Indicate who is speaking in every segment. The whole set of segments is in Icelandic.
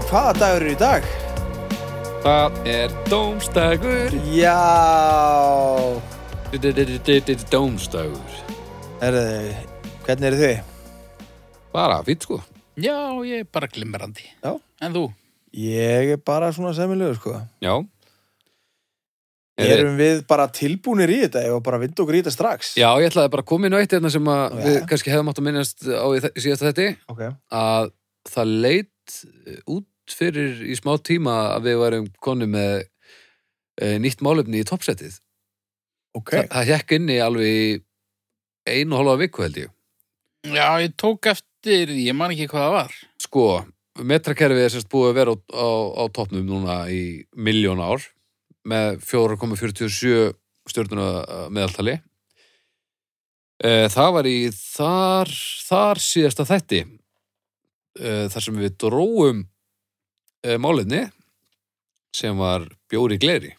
Speaker 1: Jæja, hvaða dagur er í dag?
Speaker 2: Það er dómstagur
Speaker 1: Já
Speaker 2: Dómstagur
Speaker 1: Herðu, hvernig eru þið?
Speaker 2: Bara fýtt sko
Speaker 3: Já, ég er bara glimmerandi.
Speaker 1: Já.
Speaker 3: En þú?
Speaker 1: Ég er bara svona semilegur, sko
Speaker 2: Já Er-
Speaker 1: Erum við bara tilbúnir í þetta og bara vind okkur í þetta strax?
Speaker 2: Já, ég ætlaði bara að koma inn á eitt hérna sem að
Speaker 1: Já.
Speaker 2: við kannski hefðum átt að minnast á síðasta þetta
Speaker 1: Ok,
Speaker 2: að það leit út fyrir í smá tíma að við varum konni með e, nýtt málefni í toppsettið.
Speaker 1: ok
Speaker 2: Þa, það hjekk alveg í einu og hálfa viku held ég.
Speaker 3: Já, ég tók eftir, ég man ekki hvað það var.
Speaker 2: Sko, metrakerfið er sérst búið að vera á, á, á toppnum núna í miljón ár með 4,47 stjórnuna meðaltali. Eh, Það var í þar, þar síðasta þætti eh, þar sem við dróum eh, málefni sem var Bjóri Gleri.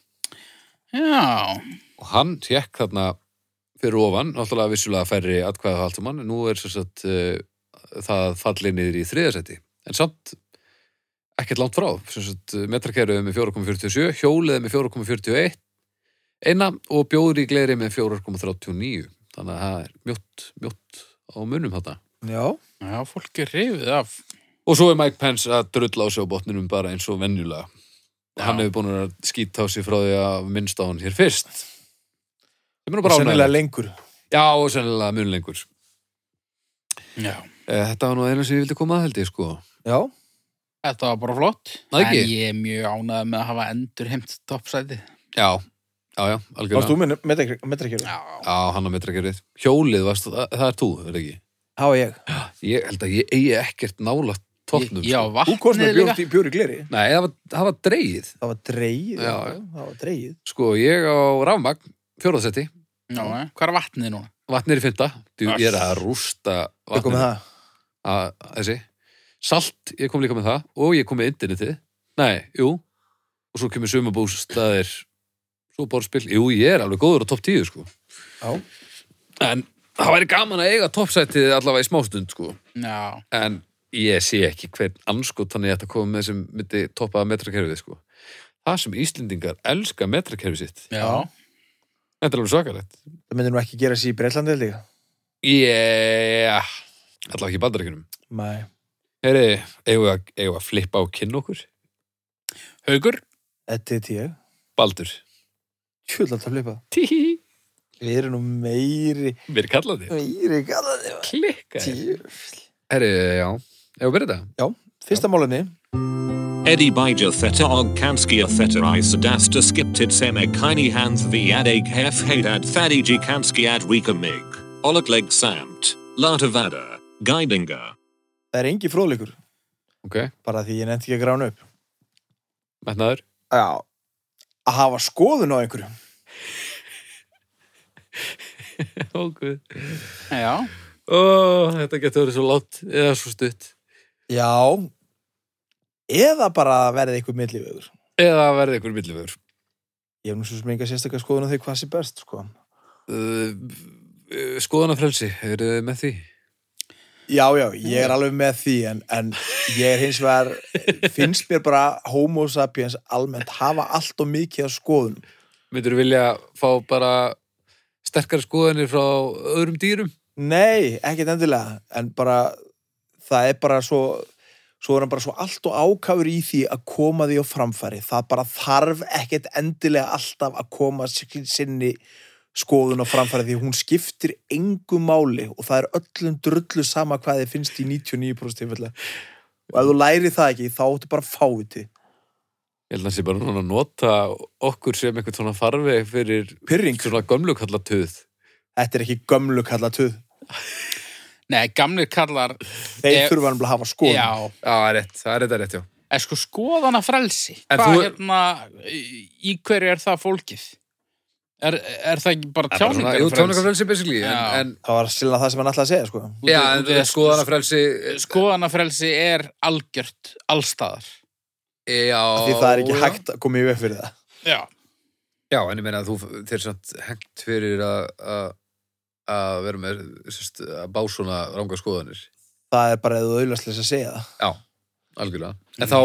Speaker 3: Já,
Speaker 2: og hann tjekk þarna fyrir ofan, náttúrulega vissulega færri atkvæða en nú er svo satt uh, það fallið niður í þriðasetti en samt ekkert langt frá, svo satt metrakerfið með 4,47, hjólið með 4,41 eina og bjóri gleri með 4,39 þannig að það er mjótt, mjótt á munum þetta
Speaker 1: Já,
Speaker 3: já, fólk er reyfið af.
Speaker 2: Og svo er Mike Pence að drulla á sig á botninum bara eins og venjulega
Speaker 3: Já.
Speaker 2: hann hefur búin að skýta á sig frá því að minnst á hann hér fyrst sem er
Speaker 1: og
Speaker 2: bara
Speaker 1: sennilega
Speaker 2: ánægilegt.
Speaker 1: lengur
Speaker 2: Já, og sennilega mun lengur.
Speaker 3: Já.
Speaker 2: Eh, Þetta var nú einu sem ég vildi koma að held ég, sko.
Speaker 1: Já,
Speaker 3: Þetta var bara flott.
Speaker 2: Það
Speaker 3: En
Speaker 2: ekki?
Speaker 3: ég er mjög ánægð með að hafa endur heimt toppsæti.
Speaker 2: Já, já, já,
Speaker 1: varst
Speaker 2: algjörlega.
Speaker 1: þú með metrakjöru?
Speaker 3: Já.
Speaker 2: Já, hann á metrakerfið. Hjólið, varst, það, það er þú, er ekki?
Speaker 1: Já, ég
Speaker 2: Ég held að ég eigi ekkert nála toppnum.
Speaker 3: Já,
Speaker 2: sko.
Speaker 1: Þú komst með
Speaker 3: vatnið líka.
Speaker 1: bjóri, bjóri gleri
Speaker 2: Nei, það var, það var dreigið.
Speaker 1: Það var dreigið
Speaker 2: Já,
Speaker 1: já. Það var dreigið
Speaker 2: Sko, ég á rafmagn, fjóraðsetti,
Speaker 3: Já, eh. hvað er vatnið núna?
Speaker 2: vatnir í fynda. Þú,
Speaker 3: Öss.
Speaker 2: ég er að rústa
Speaker 1: Við komum
Speaker 2: vatninu.
Speaker 1: það
Speaker 2: Að- Þessi. Salt, ég kom líka með það og ég kom með internetið. Nei, jú. Og svo kemur sumabústaðir, svo borðspill. Jú, ég er alveg góður á topp 10, sko.
Speaker 1: Já,
Speaker 2: En það væri gaman að eiga toppsætið allavega í smástund, sko.
Speaker 3: Já.
Speaker 2: En ég sé ekki hvern anskot þannig að þetta komi með sem myndi toppa metrakerfið, sko. Það sem Íslendingar elska metrakerfið sitt.
Speaker 3: Já.
Speaker 2: Þetta er alveg svakalegt.
Speaker 1: það myndir nú ekki gera sér í Breitlandi held ég
Speaker 2: Yeah. Allavega ekki í bandarækjunum.
Speaker 1: Nei
Speaker 2: Heyri, eigum við að, eigum við að flippa á kinn okkur?
Speaker 3: Haugur?
Speaker 1: Þetta er tíu
Speaker 2: Baldur.
Speaker 1: Tjúll alltaf flipa
Speaker 2: Tíhi.
Speaker 1: Við erum nú meiri
Speaker 2: Mér er kallandi.
Speaker 1: Meiri gallaði
Speaker 2: Klikka.
Speaker 1: Tíu
Speaker 2: Heyri, já. Við að byrja þetta?
Speaker 1: Fyrsta málunni
Speaker 4: Eddie bija theta og kanski theta i sadasta skipted seme kini hands v adeg hef hadad thadiji kanski ad wika mig. Olakleg samt. Latavada. Guidinga.
Speaker 1: Það er engi fróðleikur
Speaker 2: Ok.
Speaker 1: Bara því ég nefndi ekki að grána upp
Speaker 2: Metnaður.
Speaker 1: Já Að hafa skoðun á einhverju
Speaker 2: Óguð.
Speaker 3: Já.
Speaker 2: Ó, þetta getur verið svo látt eða svo stutt.
Speaker 1: Já Eða bara verði einhver millivegur
Speaker 2: Eða verði ykkur millifur.
Speaker 1: Ég hef nú svo sem enga sérstaklega skoðun á því hvað sé best sko.
Speaker 2: Uh, skoðanafrelsi, eru þið með því?
Speaker 1: Já, já, ég er alveg með því en, en ég er hins vegar finnst mér bara homo sapiens almennt hafa allt og mikið af skoðun
Speaker 2: Myndur vilja fá bara sterkari skoðanir frá öðrum dýrum?
Speaker 1: Nei, ekkert endilega en bara það er bara svo svo er hann bara svo allt og ákafur í því að koma því á framfæri. Það bara þarf ekkert endilega alltaf að koma sin- sinni skoðun á framfæri því hún skiptir engu máli og það er öllum drullu sama hvað þið finnst í 99% tilfella. Og ef þú læri það ekki þá áttu bara fáviti
Speaker 2: Ég held að það sé bara núna að nota okkur sem eitthvað svona farveg fyrir
Speaker 1: Pyrring,
Speaker 2: svona gömlu kalla töð.
Speaker 1: þetta er ekki gömlu kalla tuð
Speaker 3: Nei, gamlir kallar,
Speaker 1: þeir
Speaker 3: Ef-
Speaker 1: þurfa að hafa skoðun
Speaker 3: já,
Speaker 2: Já, það er rétt, það er rétt, rétt, já.
Speaker 3: er sko skoðana frelsi.
Speaker 2: En
Speaker 3: Hvað
Speaker 2: þú-
Speaker 3: hérna, í hverju er það fólkið? Er, er það ekki bara
Speaker 2: er bara svona- Jú,
Speaker 3: tjáningarfrelsi?
Speaker 2: tjáningarfrelsi basically, en, en
Speaker 1: það var sérlega það sem hann ætlaði að segja sko.
Speaker 2: Já, en
Speaker 3: út-
Speaker 2: skoðanafrelsi
Speaker 3: Skoðanafrelsi er algjört allstaðar.
Speaker 2: Já,
Speaker 1: því það er ekki
Speaker 2: já.
Speaker 1: hægt að koma í veg fyrir það
Speaker 3: Já.
Speaker 2: Já, en ég meina að þú þeir samt hengt fyrir að að- vera með sérst, að bá svona ranga skoðanir
Speaker 1: það er bara eða auðvæslega að segja það
Speaker 2: Já, algjörlega. En þá,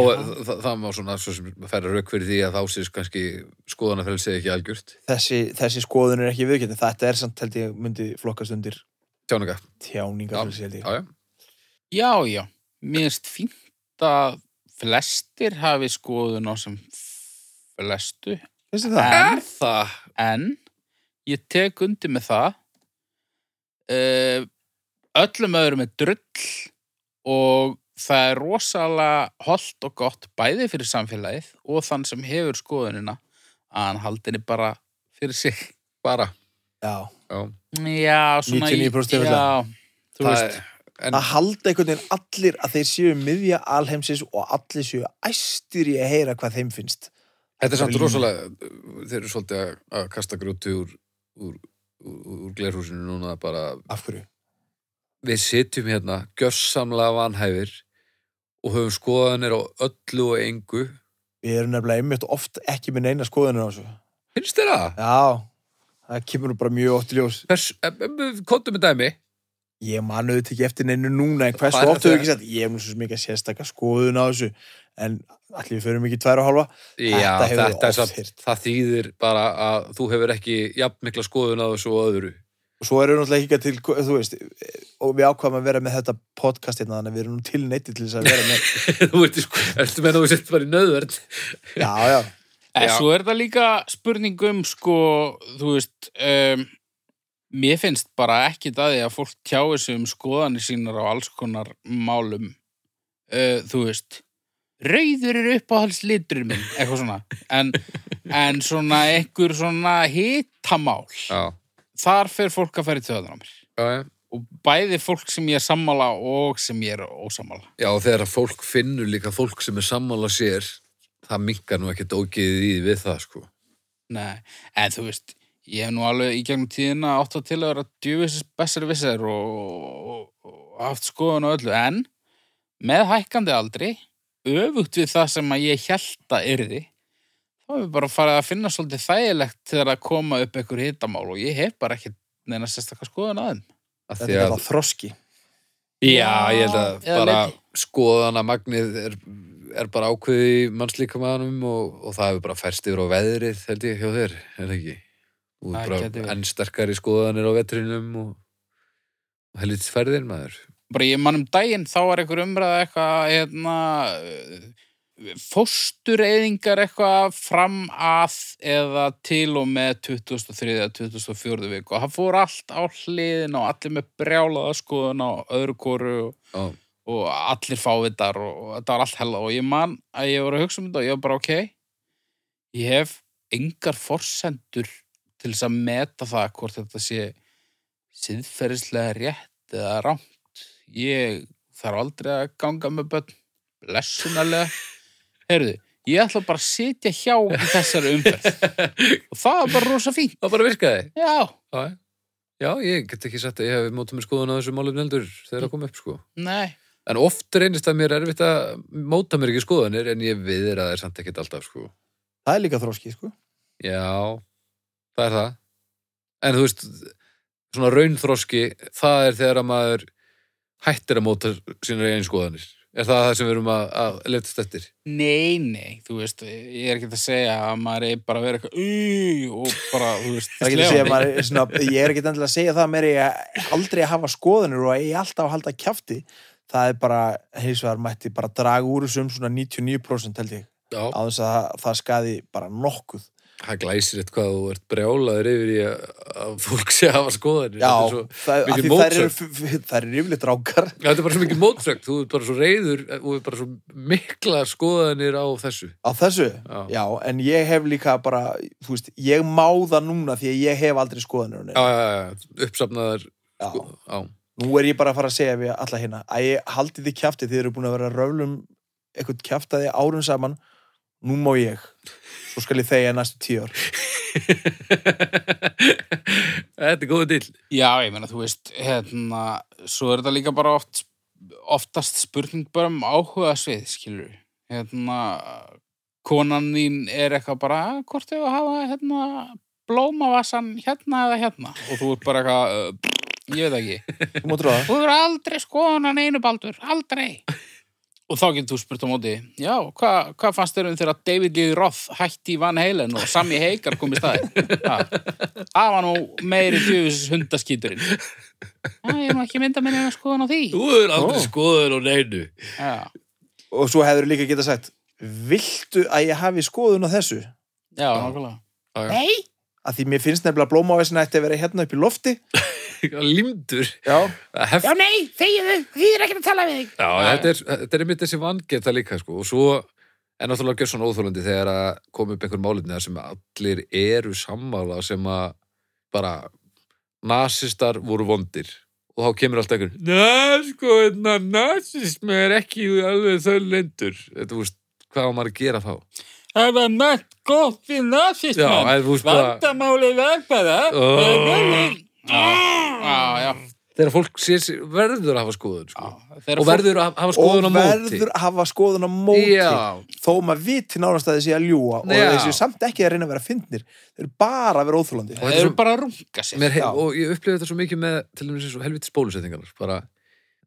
Speaker 2: það, það má svona svo sem færa rauk fyrir því að þá sést kannski skoðanafrelsi ekki algjört.
Speaker 1: þessi, þessi skoðun er ekki viðkjöndi þetta er samt held ég myndi flokkast undir
Speaker 2: Tjáninga.
Speaker 1: tjáningafélsi held ég
Speaker 2: Já, já.
Speaker 3: Já, já, mér finnst fínt að flestir hafi skoðun á sem flestu,
Speaker 1: finnst þið það?
Speaker 3: en,
Speaker 2: Það,
Speaker 3: en ég tek undir með það öllum öðrum er drull og það er rosalega holdt og gott bæði fyrir samfélagið og þann sem hefur skoðunina að hann haldinni bara fyrir sig
Speaker 2: bara.
Speaker 1: Já,
Speaker 2: Já.
Speaker 3: Já, svona
Speaker 1: 99%
Speaker 3: í-
Speaker 1: yfirlega.
Speaker 3: Já, þú
Speaker 2: Það
Speaker 3: veist
Speaker 2: en,
Speaker 1: að halda einhvern veginn allir að þeir séu miðja alheimsins og allir séu æstir í að heyra hvað þeim finnst
Speaker 2: þetta er samt rosalega, þeir eru svolítið að, að kasta grúti úr, úr, úr, glerhúsinu núna bara,
Speaker 1: af hverju?
Speaker 2: við sitjum hérna gjörsamlega vanhæfir og höfum skoðanir á öllu og engu.
Speaker 1: Við erum nefnilega einmitt oft ekki með neina skoðunir á þessu
Speaker 2: Finnst þér það?
Speaker 1: Já, það kemur nú bara mjög oft í ljós
Speaker 2: Hvers, kontum með dæmi?
Speaker 1: Ég man auðvitað ekki eftir neinu núna en hversu
Speaker 2: Hvað er
Speaker 1: oft hefur
Speaker 2: það?
Speaker 1: ekki sagt ég hef nú svo mikið sérstaka skoðun á þessu en allir við förum ekki tvær og hálfa
Speaker 2: Já,
Speaker 1: Þetta hefur
Speaker 2: þetta
Speaker 1: oft
Speaker 2: samt,
Speaker 1: heyrt.
Speaker 2: það þýðir bara að þú hefur ekki jafn mikla skoðun á þessu og öðru.
Speaker 1: og svo erum við náttúrulega ekki til, þú veist og við ákvaðum að vera með þetta podcast hérna þannig að við erum nú til neyti til þess að vera með
Speaker 2: þú ert, sko, ertu með að þú sett bara í nöðverð?
Speaker 1: Já, já,
Speaker 3: En svo er það líka spurningum sko, þú veist um, mér finnst bara ekki það að fólk tjáir sig um skoðanir sínar á alls konar málum uh, þú veist rauður er uppáhaldslitur minn eitthvað svona. En, en svona einhver svona hitamál.
Speaker 2: Já,
Speaker 3: þar fer fólk að í töðan á mér.
Speaker 2: Já, já.
Speaker 3: og bæði fólk sem ég er sammála og sem ég er ósammála.
Speaker 2: Já, og þegar að fólk finnur líka fólk sem er sammála sér, það minkar nú ekkert ógeðið í við það, sko.
Speaker 3: Nei, en þú veist, ég hef nú alveg í gegnum tíðina átt að til að vera djúvisins bessari vissar og, og, og haft skoðun og öllu, en með hækkandi aldri, öfugt við það sem að ég held að yrði, þá hefur bara farið að finna svolítið þægilegt þegar að koma upp einhver hitamál og ég hef bara ekki neina sérstakka skoðun að þeim.
Speaker 2: Að
Speaker 1: þetta
Speaker 2: því
Speaker 1: er
Speaker 2: að,
Speaker 1: bara þroski
Speaker 2: já, ég held að bara
Speaker 3: leyti.
Speaker 2: skoðana magnið er, er bara ákveði í mannslíkamaðanum og, og það hefur bara færst yfir á veðrið, held ég, hjá þér, er það ekki? Og
Speaker 3: Það
Speaker 2: bara
Speaker 3: gæti verið.
Speaker 2: enn sterkari skoðanir á vetrinum og, og helvits ferðin, maður.
Speaker 3: Bara ég mann um daginn þá var einhver umræða eitthvað hérna fóstureyðingar eitthvað fram að eða til og með 2003 eða 2004 viku. Og það fór allt á hliðin og allir með brjálaða skoðun á öðru koru og,
Speaker 2: Já,
Speaker 3: og allir fávitar og, og þetta var allt hella. Og ég man að ég var að hugsa um þetta og ég var bara ok ég hef engar forsendur til þess að meta það hvort þetta sé siðferðislega rétt eða rámt ég þarf aldrei að ganga með börn blessunarlega heyrðu, ég ætla bara að sitja hjá í þessari umferð og það er bara rosa fínt
Speaker 2: það bara virkaði.
Speaker 3: já,
Speaker 2: Já, já, ég get ekki sagt að ég hef mótað mér skoðun á þessu málum neldur þegar það kom upp, sko.
Speaker 3: nei
Speaker 2: En oft reynist að mér erfitt að móta mér ekki skoðanir en ég viðir að það er samt ekkert alltaf, sko.
Speaker 1: Það er líka þroski, sko
Speaker 2: Já, það er það. En þú veist, svona raunþroski, það er þegar að maður hættir að móta sínar eigin skoðanir. Er það það sem við erum að, að letast eftir?
Speaker 3: Nei, nei, þú veist, ég er ekki að segja að maður er bara að vera eitthvað og bara, þú veist,
Speaker 1: Það er er svona, ég er ekki endilega að segja það mér ég aldrei að hafa skoðunir og ég er alltaf að halda kjafti það er bara, hins vegar mætti bara draga úr þessum svona 99% held ég. Á þess að það, það skaði bara nokkuð
Speaker 2: Það glæsir eitthvað að þú ert brjálaður yfir í að, fólk sé að hafa skoðanir.
Speaker 1: Já,
Speaker 2: er,
Speaker 1: það, því þær eru, þær eru yfirleitt rákar
Speaker 2: þetta er bara svo mikið mótsögn. Þú ert bara svo reyður og er bara svo mikla skoðanir á þessu.
Speaker 1: á þessu,
Speaker 2: Já.
Speaker 1: já, en ég hef líka bara, þú veist, ég má það núna því að ég hef aldrei neinu.
Speaker 2: Já, já, já, uppsafnaðar.
Speaker 1: Já.
Speaker 2: Sko, já.
Speaker 1: Nú er ég bara að fara að segja við alla hérna að ég haldi því kjafti þið eru búin að vera röflum eitthvað saman nú má ég svo skal ég þegja næstu tíu ár
Speaker 2: Þetta er góð dill.
Speaker 3: Já, ég meina, þú veist, hérna, svo er þetta líka bara oft, oftast spurning bara um áhuga svið, skilur Hérna, konan þín er eitthvað bara, "Ah, hvort hefur að hafa, hérna, blómavassan hérna eða hérna? Og þú ert bara eitthvað, uh, ég veit ekki.
Speaker 1: þú
Speaker 3: Þú eru aldrei skoðan einu baldur, aldrei. Og þá getur þú spurt á móti, já, hvað hva fannst þér um þegar David Lee Roth hætti í Van Halen og Sammy Hagar kom í staði? Það var nú meiri djöfis hundaskíturinn. Já, ég er nú ekki mynda minni að skoðan á því.
Speaker 2: Þú er aldrei
Speaker 1: Ó.
Speaker 2: skoður og neinu.
Speaker 3: Já,
Speaker 1: og svo hefur líka geta sagt viltu að ég hafi skoðun á þessu
Speaker 3: já, nákvæmlega.
Speaker 1: nei að því mér finnst nefnilega blómávesin ætti að vera hérna upp í lofti
Speaker 2: Limdur.
Speaker 1: já,
Speaker 2: Heft,
Speaker 3: nei, þegiðu, því er ekki að tala við þig.
Speaker 2: já, þetta er, þetta er einmitt þessi vangeta líka, sko. Og svo er náttúrulega svona óþólandi þegar að koma upp einhver málefni sem allir eru sammála sem að bara nasistar voru vondir. Og þá kemur alltaf einhver, Næ, sko, na, nasismi er ekki alveg þau lendur. Þetta, þú veist, hvað á maður að gera þá?
Speaker 3: Það var nætt gott
Speaker 2: Já, veist bara,
Speaker 3: Vandamáli var bara.
Speaker 2: Ó.
Speaker 3: Já, já,
Speaker 2: þegar fólk sér, verður að hafa skoðun, sko. Og verður að hafa
Speaker 1: og
Speaker 2: skoðun á móti.
Speaker 1: verður að hafa skoðun á móti
Speaker 2: Já,
Speaker 1: þó maður viti nánast að þessi að ljúa og
Speaker 2: Já.
Speaker 1: þessi samt ekki að reyna að vera fyndnir þeir eru bara að vera óþúlandi
Speaker 2: Og er
Speaker 3: eru bara að runga sér.
Speaker 2: mér, hef,
Speaker 1: Já.
Speaker 2: og ég upplifði þetta svo mikið með til dæmis eins og helvitis bólusetningarnar bara,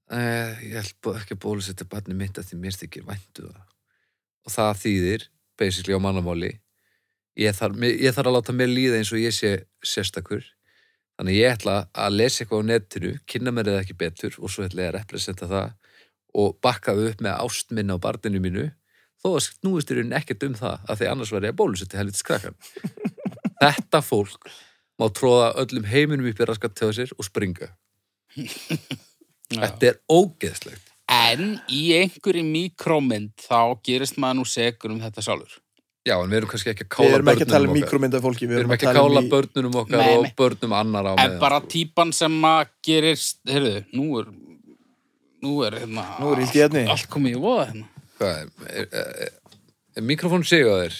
Speaker 2: eh, ég held bó- ekki að bólusetja barni mitt að því mér þykir væntu það og það þýðir basically á mannamáli ég þarf, mér- ég þarf að láta mér líða eins og ég sé sérstakur þannig ég ætla að lesa eitthvað á netinu kynna mér eða ekki betur og svo ætla ég að representa það og bakka þau upp með ást minna á barninu mínu þó að snúist í rauninni ekkert um það að því annars var ég að bólusetja helvitis krakkan þetta fólk má tróða öllum heiminum upp í raskat til sér og springa. Þetta er ógeðslegt.
Speaker 3: En í einhverju mikrómynd þá gerist maður nú segur um þetta sjálfur.
Speaker 2: Já, en við erum kannski ekki að
Speaker 1: við
Speaker 2: kála
Speaker 1: erum ekki að tala um
Speaker 2: börnunum okkar.
Speaker 1: mikromynda fólki
Speaker 2: Við erum ekki að kála börnunum okkar
Speaker 3: Nei,
Speaker 2: og
Speaker 3: nei.
Speaker 2: börnum annar á
Speaker 3: En
Speaker 2: með.
Speaker 3: bara típan sem að gerir, heyrðu, nú er, nú er hérna,
Speaker 1: Nú er efni.
Speaker 3: allt komið í voða hérna.
Speaker 2: Hvað er, er, er, er mikrofón sig á þér?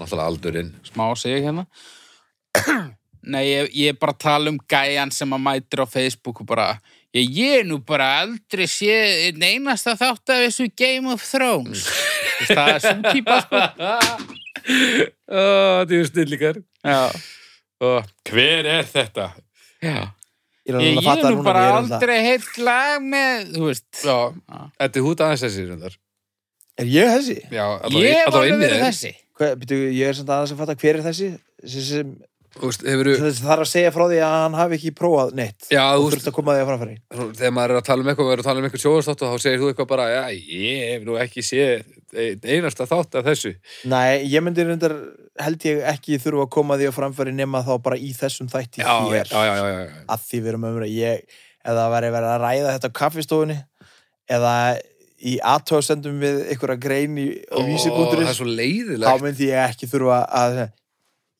Speaker 2: Náttúrulega aldurinn.
Speaker 3: Smá sig hérna. Nei, ég, ég er bara að tala um gæjan sem að mætir á Facebook og bara, ég, ég er nú bara aldrei sé einn einasta þátt af þessu Game of Thrones. Það er svo típa, sko.
Speaker 2: Ó, þetta eru snillíkar.
Speaker 3: Já,
Speaker 2: Ó, Hver er þetta?
Speaker 3: já.
Speaker 1: ég er
Speaker 3: Ég,
Speaker 1: alveg að
Speaker 3: ég
Speaker 1: fatta
Speaker 3: er nú bara
Speaker 1: það-
Speaker 3: aldrei heilt lag með, þú veist.
Speaker 2: Já, þetta er hút aðeins þessi reyndar.
Speaker 1: er ég þessi?
Speaker 2: Já,
Speaker 3: Ég
Speaker 2: allavega
Speaker 3: alveg
Speaker 2: inni
Speaker 3: verið
Speaker 2: þér.
Speaker 3: þessi.
Speaker 1: Hvað, byrju, ég er samt aðeins að fatta hver er þessi þessi sem
Speaker 2: Þú veist, hefurðu,
Speaker 1: þessi þarf að segja frá því að hann hafi ekki prófað neitt
Speaker 2: já, þú
Speaker 1: og þurft að koma því að framfæri
Speaker 2: þegar maður er að tala um eitthvað og er að tala um eitthvað sjóðarstátt og þá segir þú eitthvað bara, já, ég hef nú ekki séð einasta þátt af þessu.
Speaker 1: Nei, ég myndi reyndar held ég ekki þurfa að koma því að framfæri nema þá bara í þessum þætti
Speaker 2: Já,
Speaker 1: hér.
Speaker 2: já, já,
Speaker 1: að því við erum ég, eða væri verið að ræða þetta á kaffistofunni eða í aðtóðsendum við einhverja grein í,
Speaker 2: svo
Speaker 1: þá myndi ég ekki þurfa að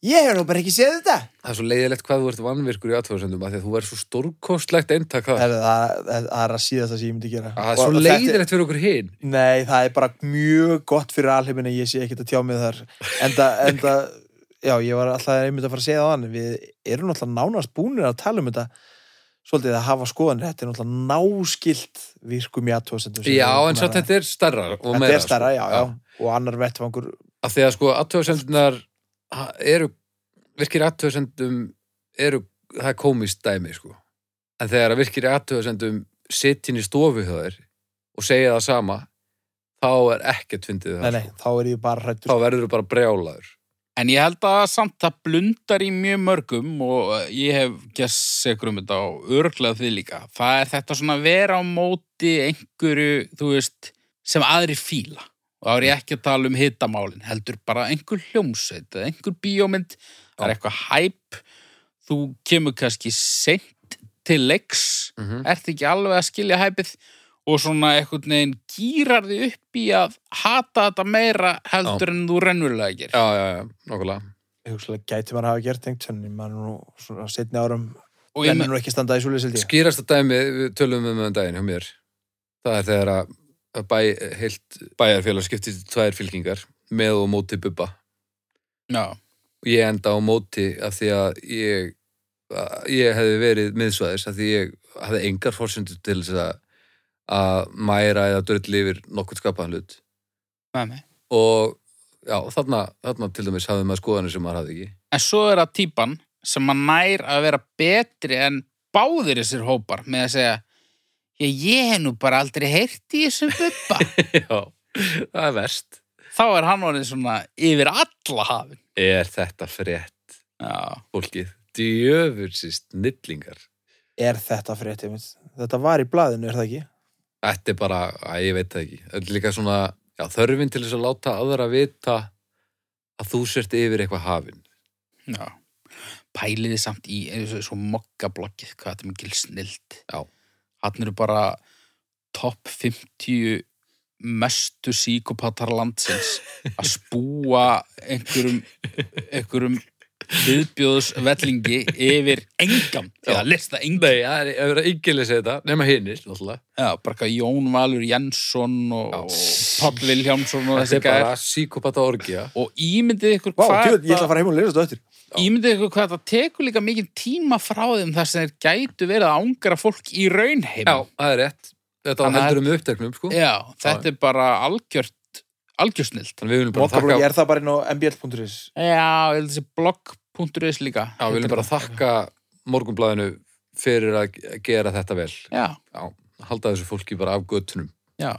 Speaker 1: ég hef nú bara ekki séð þetta.
Speaker 2: Það er svo leiðilegt hvað þú ert vannvirkur í aðtöðsendum að því að þú er svo stórkostlegt eintak það,
Speaker 1: það, það, það, er að síðast sem ég myndi gera.
Speaker 2: Það er svo
Speaker 1: þetta-
Speaker 2: leiðilegt fyrir okkur hinn
Speaker 1: Nei, það er bara mjög gott fyrir alheiminn að ég sé ekkert að tjá mig þar. Enda, enda já, ég var alltaf einmitt að fara að segja það hann. Við erum alltaf nánast búnir að tala um þetta. Svolítið að hafa skoðanir þetta er alltaf náskilt virkum í aðtóðsendum
Speaker 2: já, en svo þetta er starra og
Speaker 1: þetta
Speaker 2: meira,
Speaker 1: er stærra,
Speaker 2: sko.
Speaker 1: já, já, og annar vettfangur
Speaker 2: að því að sko aðtöðsendunar eru virkir aðtöðsendum eru, það er komist dæmi sko en þegar að virkir aðtöðsendum sittin í stofu þér og segja það sama þá er ekkert fyndið
Speaker 1: nei,
Speaker 2: það
Speaker 1: nei,
Speaker 2: sko.
Speaker 1: þá
Speaker 2: þá
Speaker 1: hrættur
Speaker 2: verður þú bara brjálaður
Speaker 3: En ég held að samt það blundar í mjög mörgum og ég hef gess segur um þetta og örglega því líka. Það er þetta svona vera á móti einhverju, þú veist, sem aðri fíla. Og þá er ég ekki að tala um hitamálin, heldur bara einhver hljómsveit eða einhver bíómynd, það er eitthvað hæp, þú kemur kannski seint til leiks,
Speaker 2: mm -hmm.
Speaker 3: ert ekki alveg að skilja hæpið og svona einhvern veginn gýrar þig upp í að hata þetta meira heldur en þú rennverulega gerir.
Speaker 2: já, já, já, nokkulega
Speaker 1: hugsalega gæti maður að hafa gert tengt en maður nú svona setni árum
Speaker 3: Og ég
Speaker 1: en
Speaker 3: men-
Speaker 1: nú ekki standa í súlið sildi
Speaker 2: skýrasta dæmi, við tölum um um daginn hjá mér það er þegar að að bæ, heilt bæjarfélag skiptist í tvær fylkingar með og móti bubba.
Speaker 3: Já.
Speaker 2: og ég enda á móti af því að ég að ég hefði verið miðsvæðis af því ég hafði engar fórsendur til þess að að mæra eða drulli yfir nokkuð skapaðan hlut. Og já, þarna, þarna til dæmis hafði maður skoðanir sem maður hafði ekki.
Speaker 3: En svo er það típan sem að nær að vera betri en báðir þessir hópar með að segja ég, ég hef nú bara aldrei heyrt í þessum bubba
Speaker 2: Já, það er verst.
Speaker 3: þá er hann orðin svona yfir alla hafin
Speaker 2: Er þetta frétt,
Speaker 3: já,
Speaker 2: fólkið? Djöfursist nillingar.
Speaker 1: Er þetta fréttið mitt? Þetta var í blaðinu, er það ekki?
Speaker 2: Þetta er bara, að ég veit það ekki. Þetta er líka svona, já, þörfin til þess að láta aðra vita að þú sért yfir eitthvað hafin.
Speaker 3: já pæliði samt í eins og svo mokkablokkið hvað þetta er mikil snild
Speaker 2: Já.
Speaker 3: Hann eru bara topp 50 mestu síkopatar landsins að spúa einhverjum einhverjum viðbjóðsvellingi yfir engan til að lista engan
Speaker 2: Nei, það er að vera yngilega segja þetta, nema hinnir.
Speaker 3: Já, bara eitthvað Jón Valur Jensson og. Páll Vilhjámsson og
Speaker 2: Þetta
Speaker 3: þessi
Speaker 2: er bara
Speaker 3: gæðar
Speaker 2: síkopata orgja.
Speaker 3: og ímyndið ykkur
Speaker 1: Vá,
Speaker 3: hvað
Speaker 1: djöfull, ég ætla að fara heim og lesa þetta eftir.
Speaker 3: ímyndið ykkur hvað það tekur líka mikið tíma frá þeim þar sem þeir gætu verið að ángra fólk í raunheim
Speaker 2: Já, það er rétt. Þetta var
Speaker 3: að-
Speaker 2: heldur um uppteknum, sko.
Speaker 3: Já, þetta er bara algjört algjörsnilt
Speaker 2: Þannig við viljum bara þakka,
Speaker 1: er það bara inn á mbl.is?
Speaker 3: Já, ég held þessi blogg.is líka.
Speaker 2: Já, við viljum bara þakka morgunblæðinu fyrir að gera þetta vel.
Speaker 3: Já,
Speaker 2: Já, halda þessu fólki bara af göttunum.
Speaker 3: já.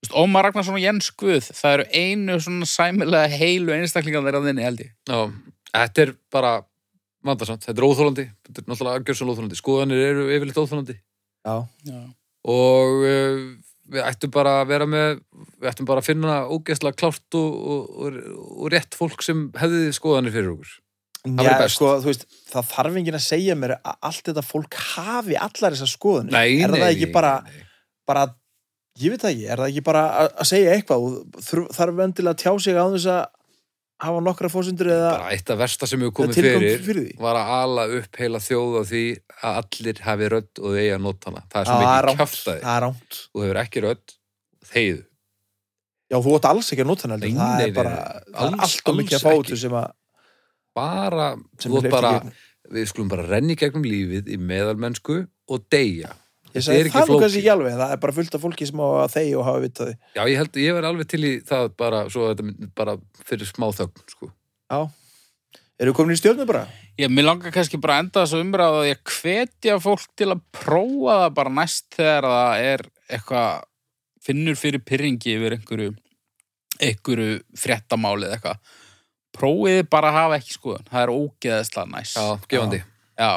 Speaker 3: Þú veist, Ómar Ragnarsson og Jens Guð það eru einu svona sæmilega heilu einstaklingar þeirra þinni held ég.
Speaker 2: Já, þetta er bara vandarsamt, þetta er óþólandi, þetta er náttúrulega gjörsan óþólandi, skoðanir eru yfirleitt óþólandi
Speaker 1: Já.
Speaker 3: Já,
Speaker 2: og uh, við ættum bara að vera með, við ættum bara að finna ógeðslega klárt og, og, og, og rétt fólk sem hefði skoðanir fyrir okkur.
Speaker 1: Já, sko, veist, það þarf enginn að segja mér að allt þetta fólk hafi allar þessar skoðunir.
Speaker 2: Nei,
Speaker 1: er
Speaker 2: nei,
Speaker 1: það ekki bara, bara, ég veit það ekki, er það ekki bara að, segja eitthvað og þarf endilega að tjá sig á þess að hafa nokkra fósundur eða
Speaker 2: bara eitt af versta sem hefur komið fyrir,
Speaker 1: fyrir
Speaker 2: var að ala upp heila þjóð á því að allir hafi rödd og eigi að nota hana. Það er svo mikið
Speaker 1: ránt.
Speaker 2: Þú hefur ekki rödd, þegiðu.
Speaker 1: Já, þú átt alls ekki að nota.
Speaker 2: Nei,
Speaker 1: Það er bara,
Speaker 2: alls-
Speaker 1: allt og mikið að fá út sem að,
Speaker 2: Bara, bara, við skulum bara renni gegnum lífið í meðalmennsku og deyja.
Speaker 1: Ég
Speaker 2: er ekki
Speaker 1: það kannski ekki alveg, það er bara fullt af fólki sem á að þegi og hafa vitaði.
Speaker 2: Já, ég held, ég verð alveg til í það bara, svo að þetta mynd- bara fyrir smá þögn, sko.
Speaker 1: Já. Eru komin í stjórnu bara?
Speaker 3: Ég, mér langar kannski bara að enda þessu umræðu að ég hvetja fólk til að prófa það bara næst þegar það er eitthvað finnur fyrir pyrringi yfir einhverju einhverju fréttamáli eða eitthvað prófiði bara að hafa ekki skoðun það er ógeðslega næs
Speaker 2: Já, gefandi.
Speaker 3: Já.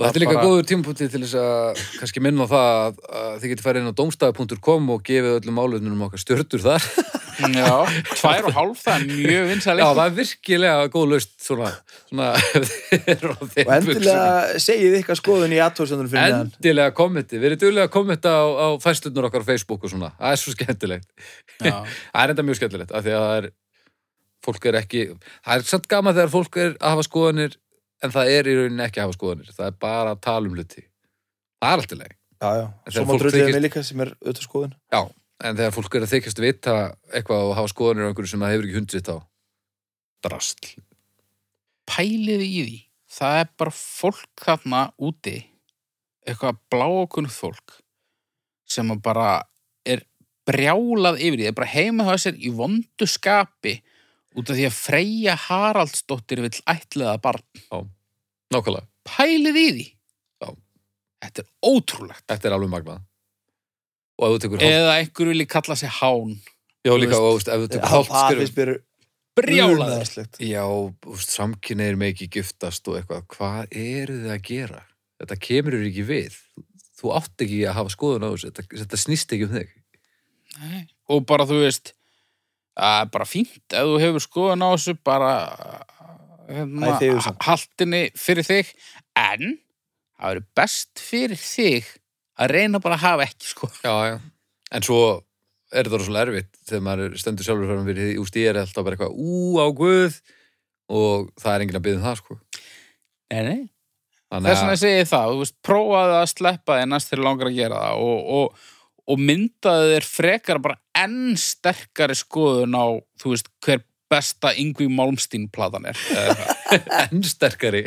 Speaker 2: Og þetta er líka
Speaker 3: bara-
Speaker 2: góður tímapunkti til þess að kannski minna á það að, að þið getur farið inn á domstæði.com og gefið öllum álöfnum okkar stjörtur þar.
Speaker 3: Já, tvær og hálf það er mjög vinsæl
Speaker 2: Já, það er virkilega góð laust svona, svona er
Speaker 1: Og endilega segið ykkar skoðun í aðtóðsendunum fyrir neðan.
Speaker 2: Endilega kommenti, við erum duglega að kommenta á, á fæslunar okkar á Facebook og svona, það er svo skemmtilegt.
Speaker 3: Já.
Speaker 2: Það er enda mjög skemmtilegt, af því að það er, fólk er ekki, það er samt gaman þegar fólk er að hafa skoðanir, en það er í rauninni ekki að hafa skoðanir, það er bara að tala um hluti. Það er alltaf leið.
Speaker 1: Já, já.
Speaker 2: En
Speaker 1: Svo
Speaker 2: fólk
Speaker 1: dröðlega mig líka sem er auðvitað skoðun.
Speaker 2: Já, en þegar fólk er að þykjast vita eitthvað og hafa skoðanir á einhverju sem það hefur ekki hundið sitt á, drastl.
Speaker 3: pæliði í því það er bara fólk þarna úti eitthvað bláokunnið fólk sem að bara er brjálað yfir því, er bara heima það sér í vondu skapi út af því að Freyja Haraldsdóttir vill ætlaða barn.
Speaker 2: Nákvæmlega,
Speaker 3: Pæliði í því.
Speaker 2: Já.
Speaker 3: Þetta er ótrúlegt.
Speaker 2: þetta er alveg magnað. Og ef þú tekur hálft,
Speaker 3: Eða einhver vilji kalla sig hán.
Speaker 2: já líka, og ef þú
Speaker 1: Já,
Speaker 2: tekur hálft
Speaker 1: það finnst mér
Speaker 3: Brjálaður.
Speaker 1: unaðslegt.
Speaker 2: já, samkynneir með ekki giftast og eitthvað, hvað eru þið að gera? Þetta kemur þér ekki við. Þú átt ekki að hafa skoðun á þessu, þetta, þetta snýst ekki um þig.
Speaker 3: Nei. Og bara þú veist, að bara fínt ef þú hefur skoðun á þessu bara hérna,
Speaker 1: eru
Speaker 3: haldinni fyrir þig en það verður best fyrir þig að reyna bara að hafa ekki sko.
Speaker 2: Já, já. En svo er þetta svo erfitt þegar maður er- stendur sjálfur fram fyrir því, úst, ég er alltaf bara eitthvað, ú, á guð, og það er enginn að byggja um það, sko.
Speaker 3: Nei, nei.
Speaker 2: Þannig
Speaker 3: Þess vegna segi ég það, þú veist, prófaðu að sleppa næst þegar langar að gera það og, og, og myndaðu þér frekar bara enn sterkari skoðun á, þú veist, hver besta Yngvi Malmsteen platan er.
Speaker 2: enn sterkari.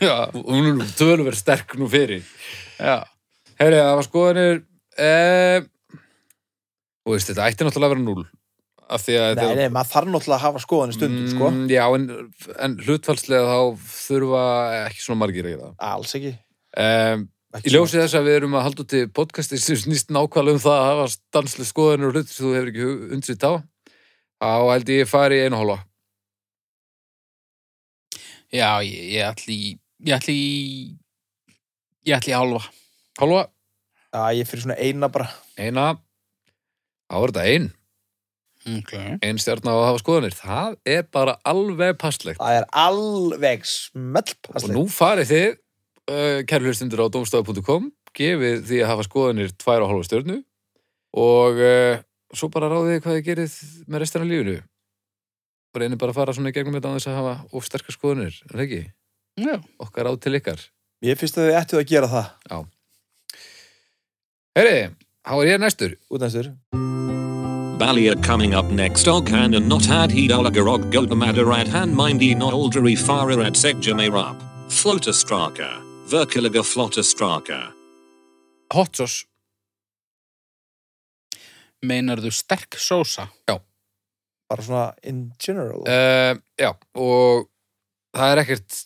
Speaker 2: Er nú tölver sterk nú fyrir.
Speaker 3: já.
Speaker 2: Herri, það var skoðanir, eh, og veist, þetta ætti náttúrulega að vera núl. Af því að
Speaker 1: Nei,
Speaker 2: þetta
Speaker 1: nei, maður þarf náttúrulega að hafa skoðun í stundum, sko.
Speaker 2: Mm, Já, en, en hlutfallslega þá þurfa ekki svona margir að gera.
Speaker 1: Alls ekki.
Speaker 2: Um,
Speaker 1: Ekki
Speaker 2: Í ljósi þess að við erum að halda út í podcasti sem snýst nákvæmlega um það að hafa stanslu skoðanir og hlutir sem þú hefur ekki undsitt á þá held ég fari í einu hálfa
Speaker 3: Já, ég, ég ætli ég ætli ég ætli í hálfa.
Speaker 2: Hálfa,
Speaker 1: Já, ég fyrir svona eina bara.
Speaker 2: eina? Þá er þetta ein?
Speaker 3: Okay.
Speaker 2: ein stjarn á að hafa skoðanir. Það er bara alveg passlegt.
Speaker 1: Það er alveg
Speaker 2: og
Speaker 1: smellpasslegt.
Speaker 2: nú farið þið kæru hlustundur á domstafu.com gefið því að hafa skoðanir tvær og hálfa stjörnu og uh, svo bara ráðið hvað þið gerið með restina af lífinu og reynir bara að fara svona í gegnum þetta á þess að hafa of sterkar skoðanir, er það ekki?
Speaker 3: Já,
Speaker 2: Okkar ráð til ykkar
Speaker 1: Ég finnst að þið ættu að gera það.
Speaker 2: Heyri, þá er ég næstur
Speaker 1: Út næstur.
Speaker 4: Balia coming up next og kan and not had he dalagarog goldamadar han mindy no aldri fara at segjamerap. Floater straka. Verkiliga flotter straka.
Speaker 2: Hot sauce.
Speaker 3: Meinarðu sterk sósa?
Speaker 1: Bara svona in general.
Speaker 2: uh, Já, og það er ekkert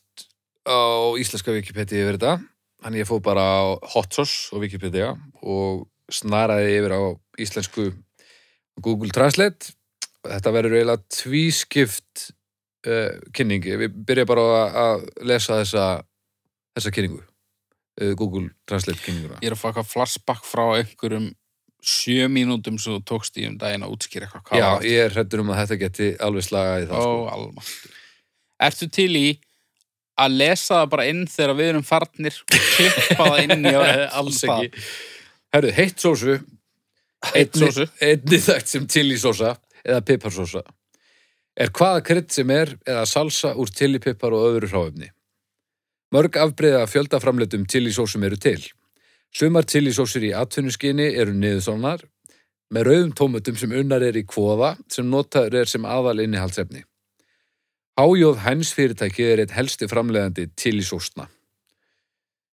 Speaker 2: á íslenska Wikipedia yfir þetta Þannig ég fóð bara á hot sauce á Wikipedia og snaraði yfir á íslensku Google Translate. Þetta verður eiginlega tvískipt uh, kynningi. Við byrja bara að lesa þessa, þessa kynningu uh, Google Translate kynninguna?
Speaker 3: Ég er að faka flashback frá einhverjum sjö mínútum sem þú tókst í um daginn að útskýra eitthvað hvað
Speaker 2: Já,
Speaker 3: var
Speaker 2: ég er hrættur um að þetta geti alveg slagað í það
Speaker 3: Ó,
Speaker 2: sko.
Speaker 3: almáttur. Ertu til í að lesa það bara inn þegar við erum farnir og klippa það inn í
Speaker 2: alls ekki. Herru, heitt sósu.
Speaker 3: Heitt sósu.
Speaker 2: einni þekkt sem chili sósa eða piparsósa. Er hvaða krydd sem er eða salsa úr chili pipar og öðru hráefni mörg afbreyða fjöldaframleitum chili sósum eru til. Sumar chili sósur í atvinnuskinni eru niðursonar með rauðum tómutum sem unnar er í kvoða sem notaður er sem aðal innihaldsefni Hájóð Hæns fyrirtæki er eitt helsti framleiðandi chili sósna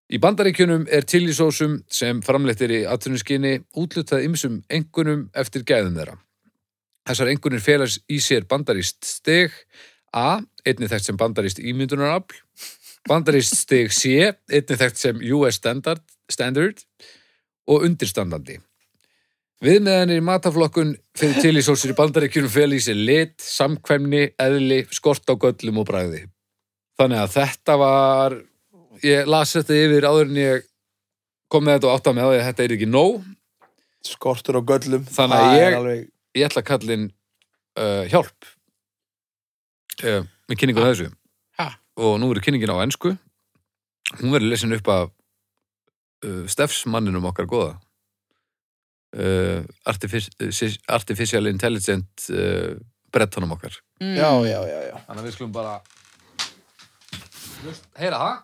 Speaker 2: Í bandaríkjunum er chilisósum sem framleitt er í atvinnuskinni útlutað ymsum engunum eftir gæðum þeirra. Þessar engunir félags í sér bandaríst stig A, einnig þekkt sem bandaríst ímyndunarafl, bandaríst stig C, einnig þekkt sem US Standard, standard og undirstandandi. Viðmeðanir í mataflokkun fyrir chilisósur í bandaríkjunum félag í sér lit, samkvæmni, eðli, skort á göllum og bragði. Þannig að þetta var ég las þetta yfir áður en ég kom með þetta og átta með að þetta er ekki nóg
Speaker 1: Skortur á göllum.
Speaker 2: Þannig að
Speaker 1: Það
Speaker 2: ég-
Speaker 1: Alveg,
Speaker 2: ég ætla að kalla inn uh, hjálp uh, með kynningu þessu? Og nú verður kynningin á ensku hún verður lesin upp af uh, stefsmanninum okkar góða uh, artific Artificial Intelligent uh, brettanum okkar
Speaker 3: Mm.
Speaker 1: já, já, já, já.
Speaker 2: Þannig að við skulum bara heyra það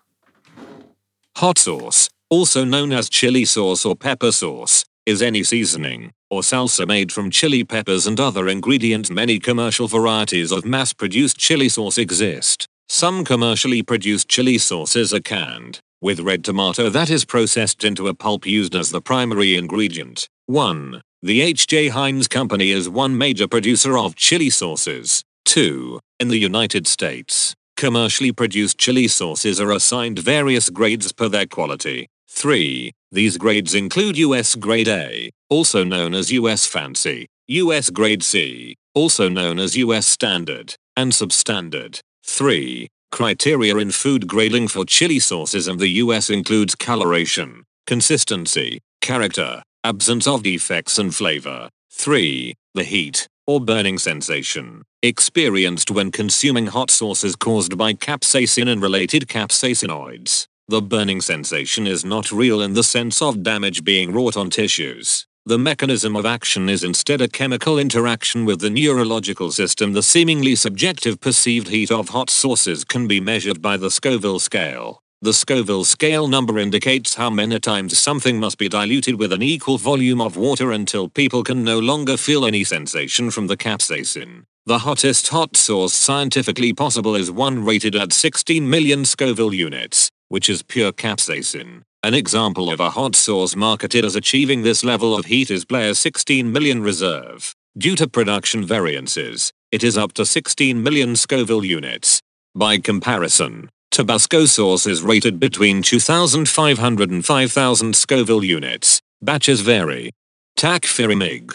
Speaker 4: Hot sauce, also known as chili sauce or pepper sauce, is any seasoning or salsa made from chili peppers and other ingredients. Many commercial varieties of mass produced chili sauce exist. Some commercially produced chili sauces are canned, with red tomato that is processed into a pulp used as the primary ingredient. 1. The H.J. Heinz Company is one major producer of chili sauces. 2. In the United States, commercially produced chili sauces are assigned various grades per their quality. 3. These grades include US Grade A, also known as US Fancy, US Grade C, also known as US Standard, and Substandard. 3. Criteria in food grading for chili sauces in the US includes coloration, consistency, character, absence of defects and flavor. 3. The heat, or burning sensation, experienced when consuming hot sauces caused by capsaicin and related capsaicinoids. The burning sensation is not real in the sense of damage being wrought on tissues. The mechanism of action is instead a chemical interaction with the neurological system. The seemingly subjective perceived heat of hot sources can be measured by the Scoville scale. The Scoville scale number indicates how many times something must be diluted with an equal volume of water until people can no longer feel any sensation from the capsaicin. The hottest hot source scientifically possible is one rated at 16 million Scoville units, which is pure capsaicin. An example of a hot sauce marketed as achieving this level of heat is Blair's 16 million reserve. Due to production variances, it is up to 16 million Scoville units. By comparison, Tabasco sauce is rated between 2,500 and 5,000 Scoville units. Batches vary. Tack fyrir mig.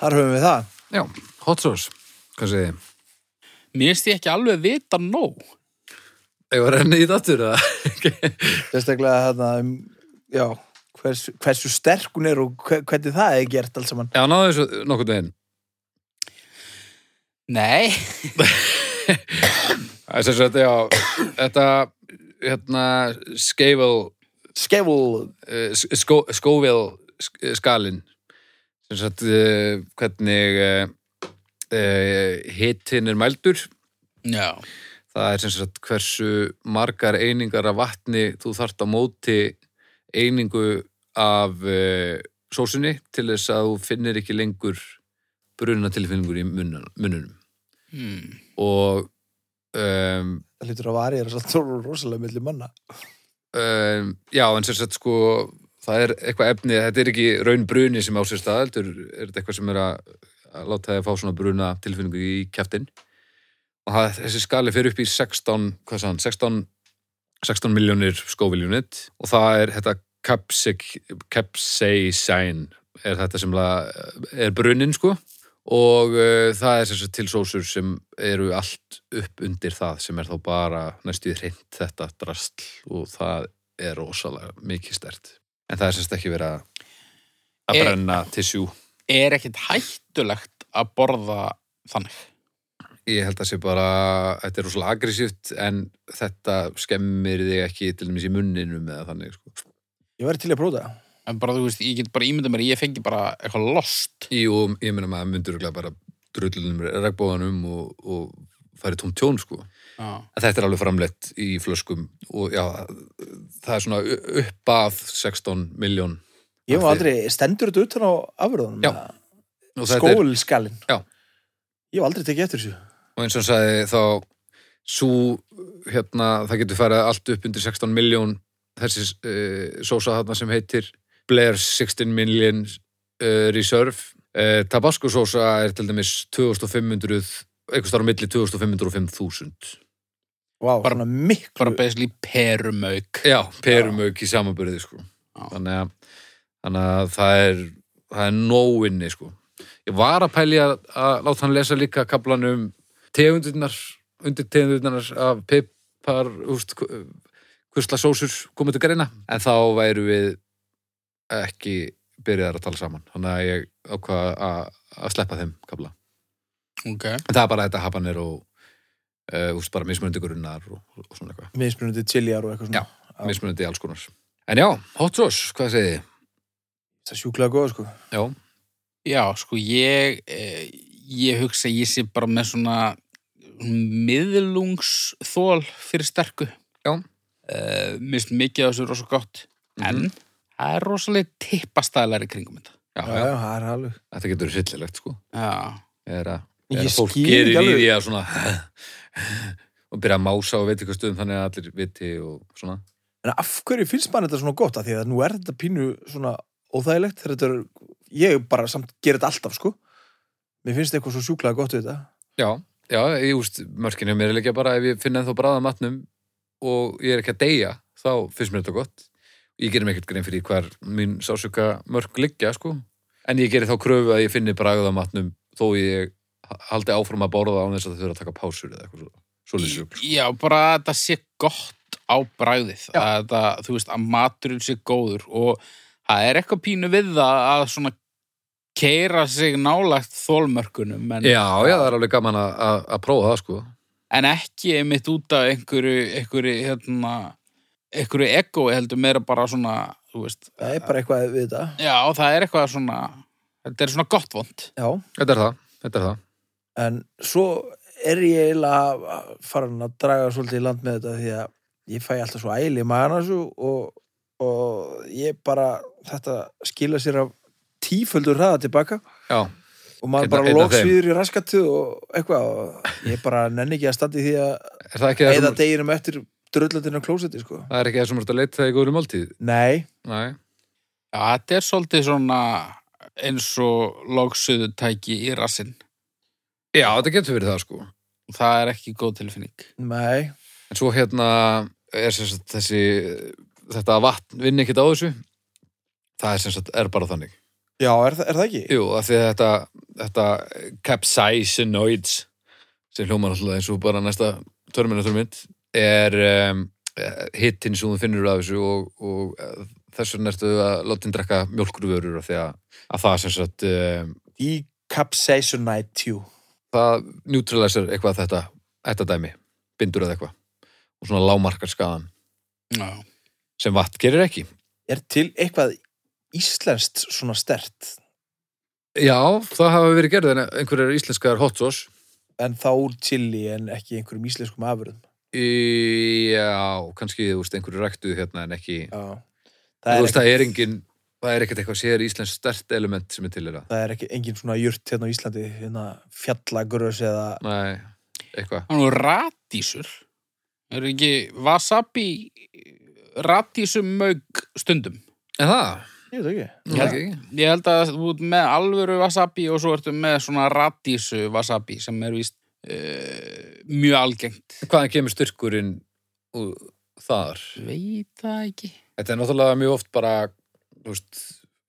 Speaker 1: Þar höfum við það.
Speaker 2: Já, hot sauce, hvað segið þið?
Speaker 3: Mér finnst ég ekki alveg vita nóg.
Speaker 2: Ég var rennið í dattur?
Speaker 1: Sérstaklega um, já, hversu, hversu sterk hún er og hve- hvernig það er gert alls saman.
Speaker 2: Já, náðu þessu nokkuð veginn.
Speaker 3: Nei.
Speaker 2: Það er sem sagt, já, þetta, hérna, Scoville,
Speaker 1: Skeful,
Speaker 2: uh, Sco- Scoville sk- skalinn, sem sagt, uh, hvernig uh, uh, hitin er mældur.
Speaker 3: Já.
Speaker 2: Það er sem sagt hversu margar einingar af vatni þú þarft á móti einingu af uh, sósunni til þess að þú finnir ekki lengur bruna tilfinningur í munnan- munnunum.
Speaker 3: Hmm.
Speaker 2: Og um,
Speaker 1: það hlýtur að varja svolítið rosalega milli manna.
Speaker 2: um, já, en sem sagt sko það er eitthvað efni, þetta er ekki raun bruni sem á sér stað, heldur er þetta eitthvað sem er að, að láta þið að fá svona bruna tilfinningu í kjaftin og það, þessi skali fyrir upp í 16 hvað hann, 16 16 miljónir skóviljunit og það er þetta capsaicin er þetta sem er brunin sko. Og uh, það er sagt til sósur sem eru allt upp undir það sem er þá bara næstu hreint þetta drastl og það er rosalega mikið stert. En það er sagt ekki verið að að
Speaker 3: Er-
Speaker 2: brenna tissjú
Speaker 3: Er ekkit hættulegt að borða þannig?
Speaker 2: Ég held að sé bara, þetta er rosalega aggressíft en þetta skemmir þig ekki til dæmis í munninum eða þannig sko.
Speaker 1: Ég væri til að prófa það.
Speaker 3: En bara, þú veist, ég get bara ímyndað mér, að ég fengi bara eitthvað lost.
Speaker 2: Jú, ég meina maður myndur bara drullunum regnbóðanum og, og færi tóm tjón sko.
Speaker 3: Já.
Speaker 2: En þetta er alveg framleitt í flöskum og já, það er svona upp að 16 miljón
Speaker 1: Ég var aldrei, stendur þetta utan á afröðunum?
Speaker 2: Já.
Speaker 1: Skólskalinn.
Speaker 2: Já.
Speaker 1: Ég var aldrei tekið eftir þessu.
Speaker 2: Og eins og hann sagði þá svo, hérna, það getur farið allt upp undir 16 miljón þessi uh, sósa þarna sem heitir Blair's 16 Million uh, Reserve uh, Tabasco sósa er til dæmis 2500 eitthvað starf á milli 2500 og 5000
Speaker 1: Vá,
Speaker 3: Bara-
Speaker 1: svona miklu.
Speaker 3: Bara basically perumauk.
Speaker 2: já, perumög í samanbyrði sko. Þannig að, þannig að það er það er nóinni sko. ég var að pæli að, láta hann lesa líka kaplan tegundurnar undir tegundurnar af pipar úst, hvusla sósur komið til greina en þá væru við ekki byrjaðar að tala saman þannig að ég ákvað að, sleppa þeim kapla
Speaker 3: Ok.
Speaker 2: en það er bara þetta hapanir og uh, úst, bara mismunandi grunnar og, og svona eitthvað
Speaker 1: Mismunandi chiliar og eitthvað svona. Já.
Speaker 2: mismunandi alls konar en já, hot sauce, hvað segið þið?
Speaker 1: Það er sjúklega góð, sko.
Speaker 2: Já,
Speaker 3: Já, sko, ég, eh, ég hugsa að ég sé bara með svona miðlungsþól fyrir sterku.
Speaker 2: Já.
Speaker 3: Uh, Mist mikið af þessu rosa gott. En
Speaker 2: Mhm.
Speaker 3: það er rosalega tippastælar í kringum þetta.
Speaker 2: já,
Speaker 1: Já,
Speaker 2: já,
Speaker 1: já, það er alveg.
Speaker 2: þetta getur hryllilegt sko
Speaker 3: Já.
Speaker 2: er að, er að fólk gerir í því að svona og byrja að mása og veit eitthvað stöðum þannig að allir viti og svona
Speaker 1: En af hverju finnst mann þetta svona gott? Af því að nú er þetta pínu svona óþægilegt. Þegar þetta er, ég bara samt gerir þetta alltaf, sko. Mér finnst eitthvað svo sjúklega gott við þetta.
Speaker 2: Já, já, ég úst, mörkinu mér er líka bara ef ég finn ennþá bráða matnum og ég er ekki að deyja, þá finnst mér þetta gott. Ég gerir mig ekkert grein fyrir hvar mín sásuka mörk liggja, sko. En ég gerir þá kröfu að ég finni bráða matnum þó ég haldi áfram að borða án þess að það þurfa að taka pásur eða eitthvað svo. Svo
Speaker 3: Já, bara að þetta sé gott á bragðið.
Speaker 2: Já.
Speaker 3: Að þetta, þú veist, að maturinn sé góður og það er eitthvað pínu við það að svona keira sig nálagt þólmörkunum en,
Speaker 2: Já, já, það er alveg gaman að, að, að prófa það, sko.
Speaker 3: en ekki einmitt út af einhverju, einhverju, hérna, einhverju ego heldur meira bara svona, þú veist,
Speaker 1: Það er bara eitthvað við þetta.
Speaker 3: já, það er eitthvað svona, þetta er svona gott vond.
Speaker 1: Já.
Speaker 2: Þetta er það, þetta er það.
Speaker 1: En svo er ég eiginlega farin að draga svolítið í land með þetta því að ég fæ alltaf svo æli í þessu og, og ég bara, þetta skila sér af tíföldur hraða tilbaka
Speaker 2: Já,
Speaker 1: og maður bara
Speaker 2: einn af
Speaker 1: loks
Speaker 2: þeim.
Speaker 1: viður í raskatu og eitthvað og ég bara nenni ekki að standi því að
Speaker 2: er það ekki það
Speaker 1: eða deginum eftir drullandinu á klósetti sko.
Speaker 2: það er ekki það sem er að leita það í góðri máltíð?
Speaker 1: Nei,
Speaker 2: Nei.
Speaker 3: Já, þetta er svolítið svona eins og logsuðu tæki í rassinn.
Speaker 2: Já, þetta getur verið það, sko.
Speaker 3: Það er ekki góð tilfinning.
Speaker 1: nei
Speaker 2: En svo hérna er sem sagt þessi, þetta vatn vinni ekkert á þessu. Það er sem sagt, er bara þannig.
Speaker 1: Já, er, er það ekki?
Speaker 2: Jú, af því að þetta, þetta capsaicinoids, sem hljómar alltaf eins og bara næsta törminaturmynd, er um, hittin sem þú finnur af þessu og, og eh, þess vegna ertu að láta hinn drekka mjólkurvörur af því að, að það sem sagt, um,
Speaker 1: Decapsaisonite tjú.
Speaker 2: það neutralisar eitthvað þetta, þetta dæmi, bindur eða eitthvað og svona lámarkar skaðan
Speaker 3: Já.
Speaker 2: sem vatn gerir ekki.
Speaker 1: Er til eitthvað íslenskt svona stert
Speaker 2: Já, það hafa verið gerð en einhverjar íslenskar hot sauce
Speaker 1: en þá úr chili en ekki einhverjum íslenskum afurðum?
Speaker 2: Í, já, kannski, þú veist, einhverju ræktuð hérna en ekki,
Speaker 1: Já.
Speaker 2: þú
Speaker 1: Það er,
Speaker 2: veist, það er engin það er ekkert eitthvað sér íslensk stert element sem er til þeirra,
Speaker 1: það er ekki engin svona jurt hérna á Íslandi, hérna fjallagrös eða
Speaker 2: nei, eitthvað
Speaker 3: Það er nú radísur. Er ekki wasabi radísum mög stundum?
Speaker 2: En það,
Speaker 1: ég veit ekki.
Speaker 3: Já.
Speaker 2: ekki
Speaker 3: Ég held að þú ert með alvöru wasabi og svo ertu með svona radísu wasabi sem er víst uh, mjög algengt.
Speaker 2: Hvaðan kemur styrkurinn þar?
Speaker 3: Veit það ekki.
Speaker 2: Þetta er náttúrulega mjög oft bara, þú veist,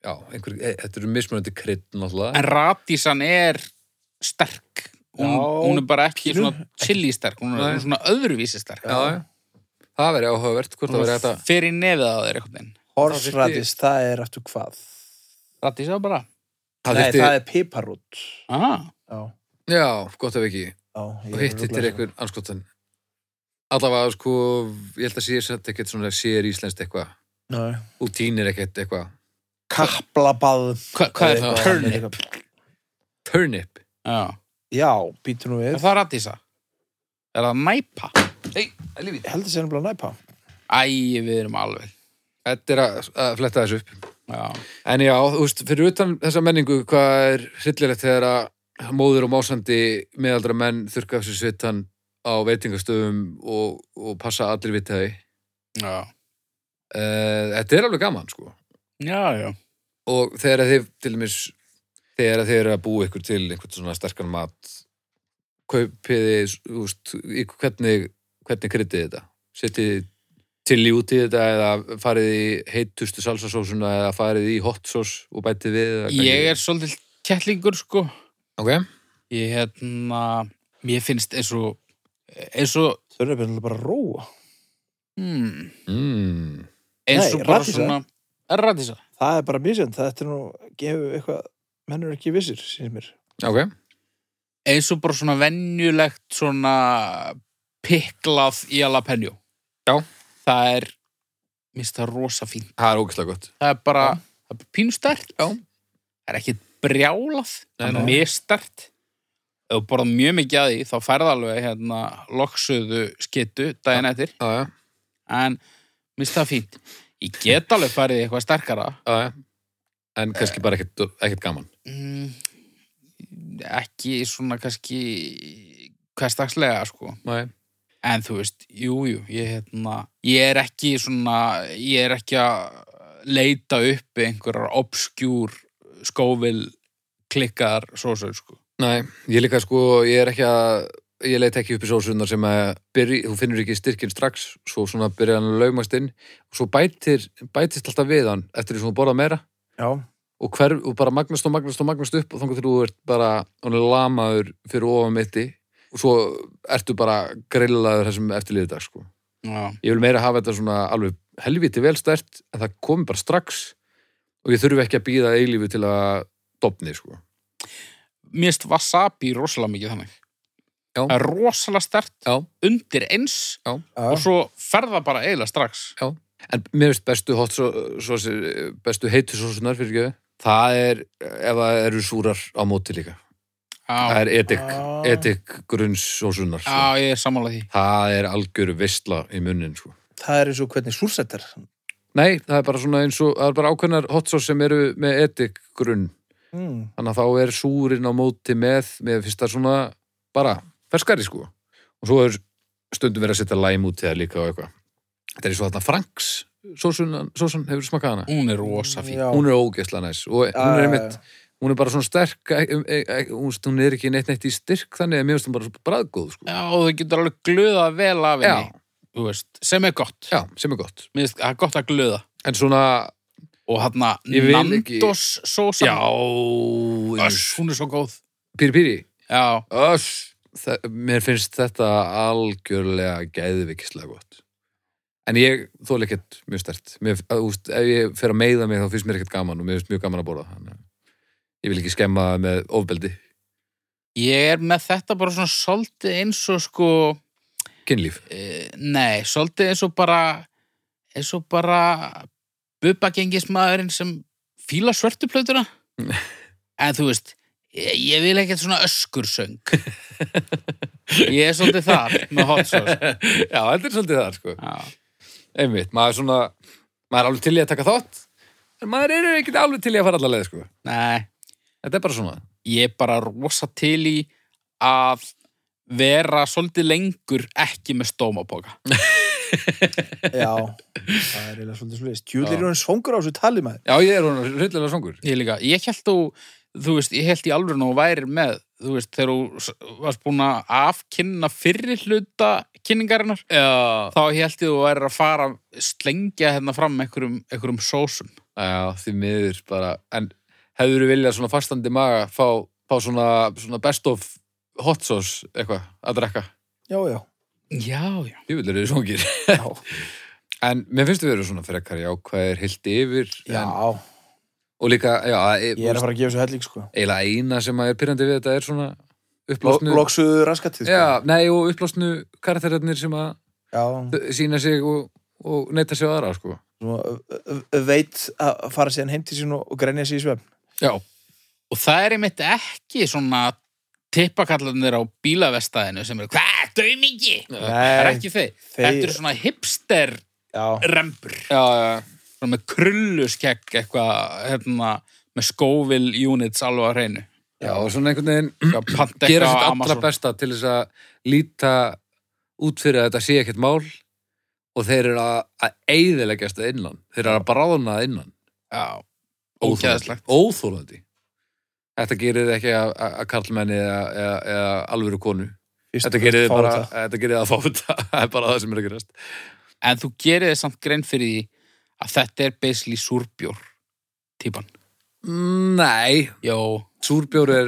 Speaker 2: já, einhver, e, þetta eru mismunandi krydd náttúrulega.
Speaker 3: En radísan er sterk. Hún,
Speaker 1: Já,
Speaker 3: hún er bara ekki
Speaker 1: pínu.
Speaker 3: svona chili sterk, hún er
Speaker 2: Nei.
Speaker 3: hún svona öðruvísi sterk.
Speaker 2: Já, já. Það verið áhugavert, hvort það verið þetta.
Speaker 3: Fer í nefið á þeir einhvern veginn.
Speaker 1: Horsradis, það er eftir hvað?
Speaker 3: Radísa bara.
Speaker 2: Það
Speaker 1: Nei,
Speaker 2: þyrfti-
Speaker 1: það er piparút.
Speaker 3: Aha.
Speaker 1: Já,
Speaker 2: Já, gott ef ekki.
Speaker 1: já. ég
Speaker 2: Og
Speaker 1: er
Speaker 2: hitt hittir
Speaker 1: ruglaður.
Speaker 2: einhver anskotan. Allavega, sko, ég held að sé satt ekkert svona sér íslenskt eitthvað.
Speaker 1: Nei.
Speaker 2: Úr tínir ekkert eitthvað.
Speaker 1: Kaplabað.
Speaker 3: Hva, hvað er það? Turnip.
Speaker 2: Turnip.
Speaker 3: Já.
Speaker 1: Já, býtur nú
Speaker 3: Er
Speaker 1: við.
Speaker 3: það radísa? Er það næpa?
Speaker 2: Nei, lífið.
Speaker 1: Ég held að það sé nefnilega næpa.
Speaker 3: Æ, við erum alveg.
Speaker 2: Þetta er að, að fletta þessu upp.
Speaker 3: Já.
Speaker 2: En já, þú veist, fyrir utan þessa menningu, hvað er hryllilegt þegar að móður og másandi meðaldra menn þurrka af sér svitan á veitingastöðum og, og passa allir vita því.
Speaker 3: Já.
Speaker 2: Uh, þetta er alveg gaman, sko.
Speaker 3: Já, já.
Speaker 2: Og þegar þið, til dæmis, þegar þið eru að búa ykkur til einhvern svona sterkan mat, kaupiði, þú veist, hvernig, hvernig kryddið þetta? Setið chili út í þetta eða farið í heitustu salsasósuna eða farið í hot sauce og bætið við?
Speaker 3: Ég er svolítið kettlingur, sko.
Speaker 2: Ok,
Speaker 3: Ég, hérna, mér finnst eins og, eins og,
Speaker 1: Þau eru bara bara róa.
Speaker 3: hmm,
Speaker 2: mm.
Speaker 3: eins
Speaker 1: Nei,
Speaker 3: og bara
Speaker 1: radísa.
Speaker 3: svona, er radísa?
Speaker 1: Það er bara misjönd. Þetta er nú, gefur eitthvað, menn eru ekki vissir, sínir mér.
Speaker 2: ok,
Speaker 3: Eins og bara svona venjulegt svona piklað í jalapeno.
Speaker 2: Já.
Speaker 3: Það er, minnst það rosa fínt.
Speaker 2: það er ógæslega gott.
Speaker 3: Það er bara, það er pínustert.
Speaker 2: Já.
Speaker 3: Það er ekki brjálað, það er mistert. Ef þú borðað mjög mikið að því, þá færð alveg hérna loksuðu skittu daginn eftir.
Speaker 2: Já, já,
Speaker 3: En minnst það fínt. Ég get alveg farið í eitthvað sterkara.
Speaker 2: já, já. En kannski bara ekkert, ekkert gaman.
Speaker 3: Mm, ekki svona kannski hverstagslega, sko.
Speaker 2: Nei.
Speaker 3: En þú veist, jú, jú, ég, hérna, ég er ekki svona, ég er ekki að leita upp einhverjar obskjúr skóvil klikkaðar sósur, sko.
Speaker 2: Nei, ég líka sko, ég er ekki að, ég leit ekki upp í sósunar sem að byrja, þú finnur ekki styrkinn strax, svo svona byrja hann að laumast inn og svo bætir, bætist alltaf við hann eftir því sem þú borða meira
Speaker 1: Já.
Speaker 2: og, hver, og bara magnast og magnast og magnast upp og þannig til þú ert bara hann er lamaður fyrir ofan mitti og svo ertu bara grillaður þessum eftirliðið dag sko.
Speaker 3: Já,
Speaker 2: Ég vil meira hafa þetta svona alveg helviti velstært en það komi bara strax og ég þurfi ekki að býða eilífi til að dopni sko.
Speaker 3: mér finnst wasabi rosalega mikið þannig.
Speaker 2: Já.
Speaker 3: Það er rosalega stert
Speaker 2: Já,
Speaker 3: undir eins
Speaker 1: Já.
Speaker 3: og svo ferða bara eiginlega strax.
Speaker 2: En mér finnst bestu hot sauce, bestu heitu sósunar fyrir ekki það er, ef það eru súrar á móti líka. Það er edik,
Speaker 1: Ah.
Speaker 2: edik grunns sósunar. Sko.
Speaker 3: já ég er sammálað því.
Speaker 2: Það er algjöru veistla í munnin, sko.
Speaker 1: Það er eins og hvernig súrsett er.
Speaker 2: Nei, það er bara svona eins og, það er bara ákveðnar hot sauce sem eru með edik grunn.
Speaker 1: Mm.
Speaker 2: Þannig að þá er súrin á móti með, með fyrst það svona bara ferskari, sko. Og svo er stundum verið að setja læm út í það líka og eitthvað. Þetta er eins og þarna Franks sósun, sósun hefur smakað hana.
Speaker 3: Hún er rosa fín.
Speaker 1: Já.
Speaker 2: hún er ógeðslega næs og hún er
Speaker 1: Já,
Speaker 2: einmitt, hún er bara svona sterk e, e, e, hún hún er ekki neitt neitt í styrk þannig að mér finnst hún bara bræðgóð sko.
Speaker 3: Já, og þau getur alveg glöðað vel af henni. Þú veist, sem er gott
Speaker 2: Já, sem er gott.
Speaker 3: Mér finnst það gott að glöða
Speaker 2: En svona,
Speaker 3: og hann
Speaker 2: ekki-
Speaker 3: Nandos sósa
Speaker 2: já,
Speaker 3: Öss, hún er svo góð
Speaker 2: píri píri,
Speaker 3: Já,
Speaker 2: öss, Þe- mér finnst þetta algjörlega gæðvikislega gott. En ég þóla ekkert mjög stert. Mér, að, úst, ef ég fer að meiða mig þá finnst mér ekkert gaman og mér finnst mjög gaman að borða. Þannig, að ég vil ekki skemma með ofbeldi,
Speaker 3: ég er með þetta bara svona svolítið eins og sko
Speaker 2: kynlíf.
Speaker 3: e, Nei, svolítið eins og bara eins og bara bubbagengismæðurinn sem fíla svörtuplötuna en þú veist ég, ég vil ekkert svona öskursöng ég er svolítið þar með hot sauce
Speaker 2: Já, þetta er svolítið það, sko.
Speaker 3: Já.
Speaker 2: Einmitt, maður er svona, maður er alveg til í að taka þátt, en maður er ekkert alveg til í að fara allar leið, sko.
Speaker 3: Nei,
Speaker 2: Þetta er bara svona.
Speaker 3: ég er bara rosa til í að vera svolítið lengur ekki með stómapoka
Speaker 1: Já, það er eiginlega svolítið svolítið. Tjúlir er hann svongur á þessu tali maður.
Speaker 2: Já, ég er hún hryllilega songur.
Speaker 3: Ég líka, ég held þú þú veist, ég held í alveg nú væri með þú veist, þegar þú varst búin að afkynna fyrri hluta kynningarinnar,
Speaker 2: Já.
Speaker 3: þá held ég þú væri að fara að slengja hérna fram einhverjum, einhverjum sósum
Speaker 2: Já, því miður bara, en hefur þú viljað svona fastandi maga fá, fá svona, svona best of hot sauce eitthvað að drekka?
Speaker 1: Já, já.
Speaker 3: Já, já,
Speaker 2: Ég vil eru svongir.
Speaker 1: Já,
Speaker 2: En mér finnst við vera svona frekar jákvæðir heilt yfir.
Speaker 1: já.
Speaker 2: En, og líka, já, e-
Speaker 1: ég er að fara að gefa þessu helling, sko.
Speaker 2: eiginlega eina sem að er pyrrandi við þetta er svona upplásnu.
Speaker 1: Loksuðu raskatið, sko.
Speaker 2: Já, nei, og upplásnu karakterarnir sem að
Speaker 1: Já.
Speaker 2: sína sig og, og neyta sig aðra, sko.
Speaker 1: Svona, veit að fara síðan heim til sín og, og grenja sig í svefn.
Speaker 2: Já.
Speaker 3: og það er einmitt ekki svona tippakallarnir á bílavestæðinu sem eru, hvað, daumingi? Það er ekki þeir.
Speaker 1: þeir-
Speaker 3: Þetta eru svona hipster
Speaker 1: Já,
Speaker 3: rembur.
Speaker 2: Já,
Speaker 3: Svona með krulluskegg eitthvað, hérna, með skóvil units alveg að hreinu.
Speaker 2: já, og svona einhvern veginn gera sitt allra besta til þess að líta út fyrir að þetta sé ekkert mál og þeir eru að, að eyðileggjast að innan. Þeir eru að bráðna að innan.
Speaker 3: Já.
Speaker 2: Óþólandi. Þetta gerir þið ekki að, að karlmenni eða, eða, eða alvöru konu.
Speaker 1: fyrst
Speaker 2: Þetta gerir þið bara, þetta gerir að fá þetta. Það er bara það sem er að gerast.
Speaker 3: En þú gerir þið samt grein fyrir því að þetta er basically súrbjór típan.
Speaker 2: Nei,
Speaker 3: Jó,
Speaker 2: súrbjór er,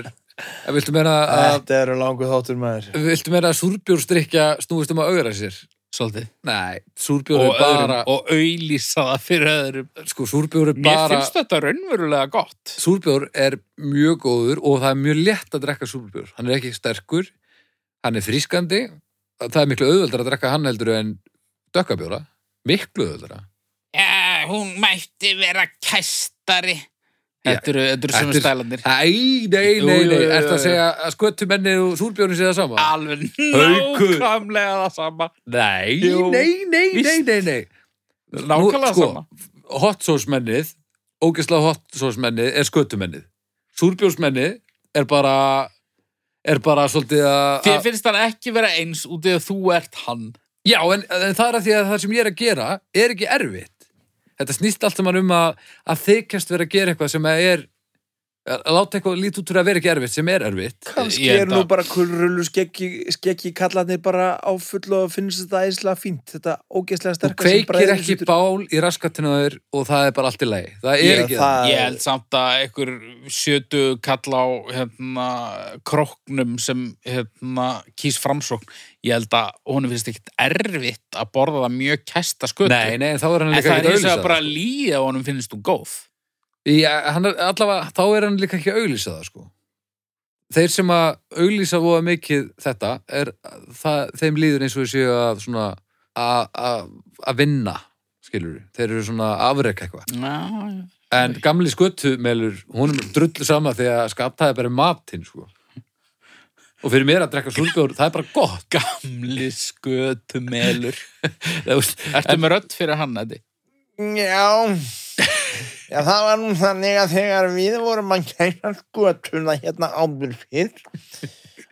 Speaker 2: viltu meina að,
Speaker 1: Þetta eru langu þáttur maður.
Speaker 2: viltu meina að súrbjórstrykja snúist um að augra sér?
Speaker 3: Svolítið.
Speaker 2: Nei, súrbjór
Speaker 3: Og,
Speaker 2: er bara,
Speaker 3: öðrum, og auðlýsa það fyrir öðrum.
Speaker 2: sko, súrbjór er
Speaker 3: Mér
Speaker 2: bara,
Speaker 3: finnst þetta raunverulega gott.
Speaker 2: súrbjór er mjög góður og það er mjög létt að drekka súrbjór. Hann er ekki sterkur, hann er frískandi, það er miklu auðveldar að drekka hann heldur en dökkabjóra, miklu auðveldara.
Speaker 3: Já, hún mætti vera kæstari. Þetta eru, þetta eru sömu
Speaker 2: þetta er-
Speaker 3: stælandir.
Speaker 2: Nei, nei,
Speaker 3: jú,
Speaker 2: nei,
Speaker 3: jú,
Speaker 2: ertu að segja að sköttumennið og súrbjórnin sé það sama?
Speaker 3: Alveg nákvæmlega það sama.
Speaker 2: Nei,
Speaker 3: Jú.
Speaker 2: nei, nei, nei, nei, nei.
Speaker 3: Nákvæmlega
Speaker 2: sko,
Speaker 3: sama.
Speaker 2: hot sauce mennið, ógeðslega hot sauce mennið er sköttumennið. Súrbjórsmennið er bara, er bara svolítið að...
Speaker 3: Þér finnst það ekki vera eins út í að þú ert hann.
Speaker 2: Já, en, en það er að því að það sem ég er að gera er ekki erfitt. Þetta snýst allt saman um að, að þykjast vera að gera eitthvað sem er, láta eitthvað lítið út fyrir að vera ekki erfitt sem er erfitt.
Speaker 1: Kannski er nú bara kulrullu skeggi, skeggi kallarnir bara á fullu og finnst þetta æslega fínt. Þetta ógeðslega
Speaker 2: Þú
Speaker 1: sterkar sem
Speaker 2: kveikir ekki
Speaker 1: hlutur.
Speaker 2: bál í þér og það er bara allt í lagi. Það er
Speaker 1: Ég-
Speaker 2: ekki það.
Speaker 1: það-
Speaker 3: Ég held samt að einhver sjötu kalla á hérna, króknum sem hérna, kýs framsókn. Ég held að honum finnst ekkit erfitt að borða það mjög kæsta skötu.
Speaker 2: Nei, nei, þá er hann
Speaker 3: en
Speaker 2: líka
Speaker 3: það er
Speaker 2: ekki að
Speaker 3: eins og
Speaker 2: auðlýsa
Speaker 3: að bara
Speaker 2: það.
Speaker 3: líða að honum finnst þú góð.
Speaker 2: Já, hann er, allavega, þá er hann líka ekki að auðlýsa það, sko. Þeir sem að auðlýsa voða mikið þetta, er, það, þeim líður eins og við séu að svona, að- vinna, skilur við. Þeir eru svona að afreka eitthvað. En gamli skötumelur, hún er drullu sama því að skaptaði bara matinn, sko. Og fyrir mér að drekka súrbjór, það er bara gott.
Speaker 3: Gamli
Speaker 2: veist,
Speaker 3: Ertu með rödd fyrir hann, Eddi?
Speaker 1: Já, já, það var nú þannig að þegar við vorum að kæra skotuna hérna áður fyrr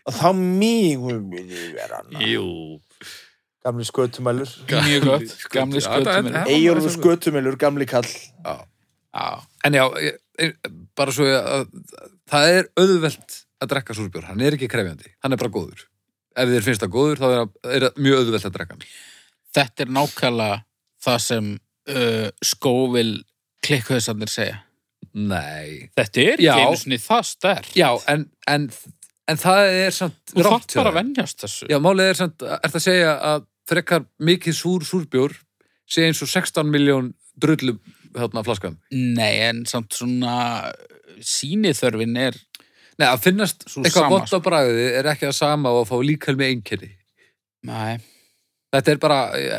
Speaker 1: og þá mýgum við vera hana.
Speaker 2: Jú.
Speaker 1: Gamli skötumælur.
Speaker 3: Mjög gott. Gamli skötumelur.
Speaker 2: Já,
Speaker 1: Eyjólfur skötumælur, gamli kall.
Speaker 3: Já.
Speaker 2: En já, ég- ég- bara svo að, að það er auðvelt að drekka súrbjór, hann er ekki krefjandi, hann er bara góður. Ef þér finnst það góður, þá er, er það mjög auðvelt að drekka hann.
Speaker 3: þetta er nákvæmlega það sem uh, skóvil klikkuðsannir segja.
Speaker 2: Nei.
Speaker 3: Þetta er ekki einu sinni það stærkt.
Speaker 2: Já, en, en, en það er samt
Speaker 3: Þú þarf bara að
Speaker 2: þér.
Speaker 3: venjast þessu.
Speaker 2: Já, málið er samt, ert að segja að frekar mikið súr súrbjór sé eins og 16 miljón drullu þarna flaskan.
Speaker 3: Nei, en samt svona síniþörfin er
Speaker 2: Nei, að finnast eitthvað gott á bragði er ekki að sama og að fá líkal með einkenni.
Speaker 3: Nei,
Speaker 2: Þetta er bara,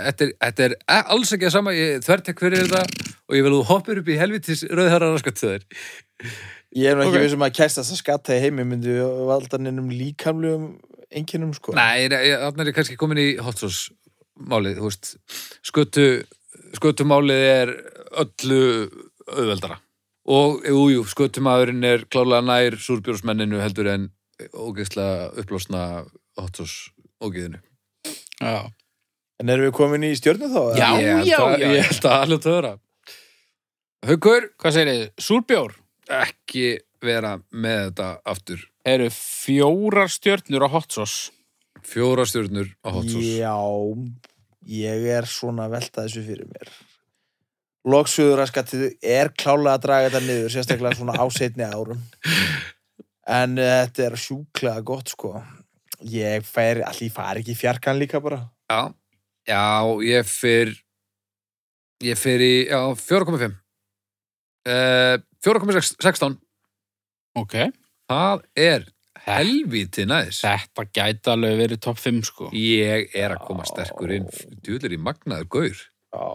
Speaker 2: þetta er, þetta er alls ekki að sama, ég þvertek fyrir þetta og ég vil að þú hoppir upp í helvitis rauðhæra raskat þér.
Speaker 1: Ég er nú ekki
Speaker 3: Ok.
Speaker 1: okay. vissum að kæstast að skatta í heimi myndi valda neinum líkamlegum einkennum sko.
Speaker 2: Nei, þannig er ég kannski komin í hot sauce málið, þú veist, skötu, skötu málið er öllu auðveldara. Og, jú, jú, skötumadurinn er klálega nær súrbjórsmenninu heldur en ógeðslega upplásna hot sauce ógeðinu.
Speaker 3: já.
Speaker 1: En erum við komin í stjörnu þá? eða?
Speaker 3: Já,
Speaker 2: Ég held
Speaker 3: já,
Speaker 2: að-
Speaker 3: já.
Speaker 2: Ég held að alveg töðra. Haukur,
Speaker 3: Hvað segir þið? Súrbjór
Speaker 2: ekki vera með þetta aftur.
Speaker 3: eru fjórar stjörnur á hot sauce.
Speaker 2: Fjóra stjórnur á hot sauce.
Speaker 1: Já, ég er svona að velta þessu fyrir mér. Loksuður að skattið er klálega að draga þetta niður, sérstaklega svona á seinni árum. En uh, þetta er sjúklega gott, sko. Ég fær, allir fari ekki fjarkan líka bara.
Speaker 2: Já, já, ég fyr ég fyr í, já, 4,5 uh, 4,16
Speaker 3: Ok.
Speaker 2: það er helvíti næs
Speaker 3: Þetta gæti alveg verið topp 5 sko.
Speaker 2: ég er að koma sterkur inn djúlir í magnaður gaur
Speaker 1: Já.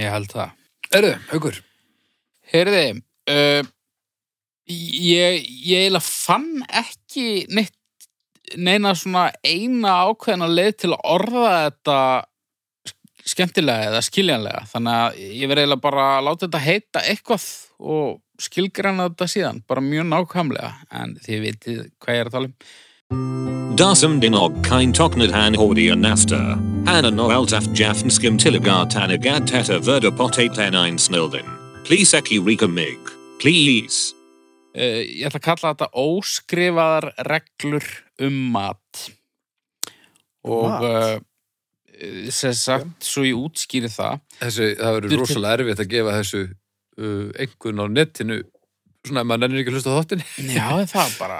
Speaker 3: Ég held það.
Speaker 2: Erðu, haukur
Speaker 3: Heyrði, uh, ég, ég eiginlega fann ekki neitt, neina svona eina ákveðna leið til að orða þetta skemmtilega eða skiljanlega. Þannig að ég verði eiginlega bara að láta þetta heita eitthvað og skilgræna þetta síðan, bara mjög nákvæmlega. En þið vitið hvað ég er að tala um.
Speaker 4: Dasum dinog kain toknad han hordia nasta. Hanna noeltaf jaffnskim tiligar tanagad teta verda potate tenine snildin. Please eki rika mig. Please.
Speaker 3: Uh, ég ætla að kalla þetta óskrifaðar reglur um mat. Og
Speaker 1: Mat?
Speaker 3: uh, sem sagt, svo ég útskýri það.
Speaker 2: Þessu, það verður
Speaker 3: Dur-
Speaker 2: rosalega erfitt að gefa þessu uh, einhvern á netinu svona, maður nennir ekki að hlusta á þáttin
Speaker 3: Já, það er bara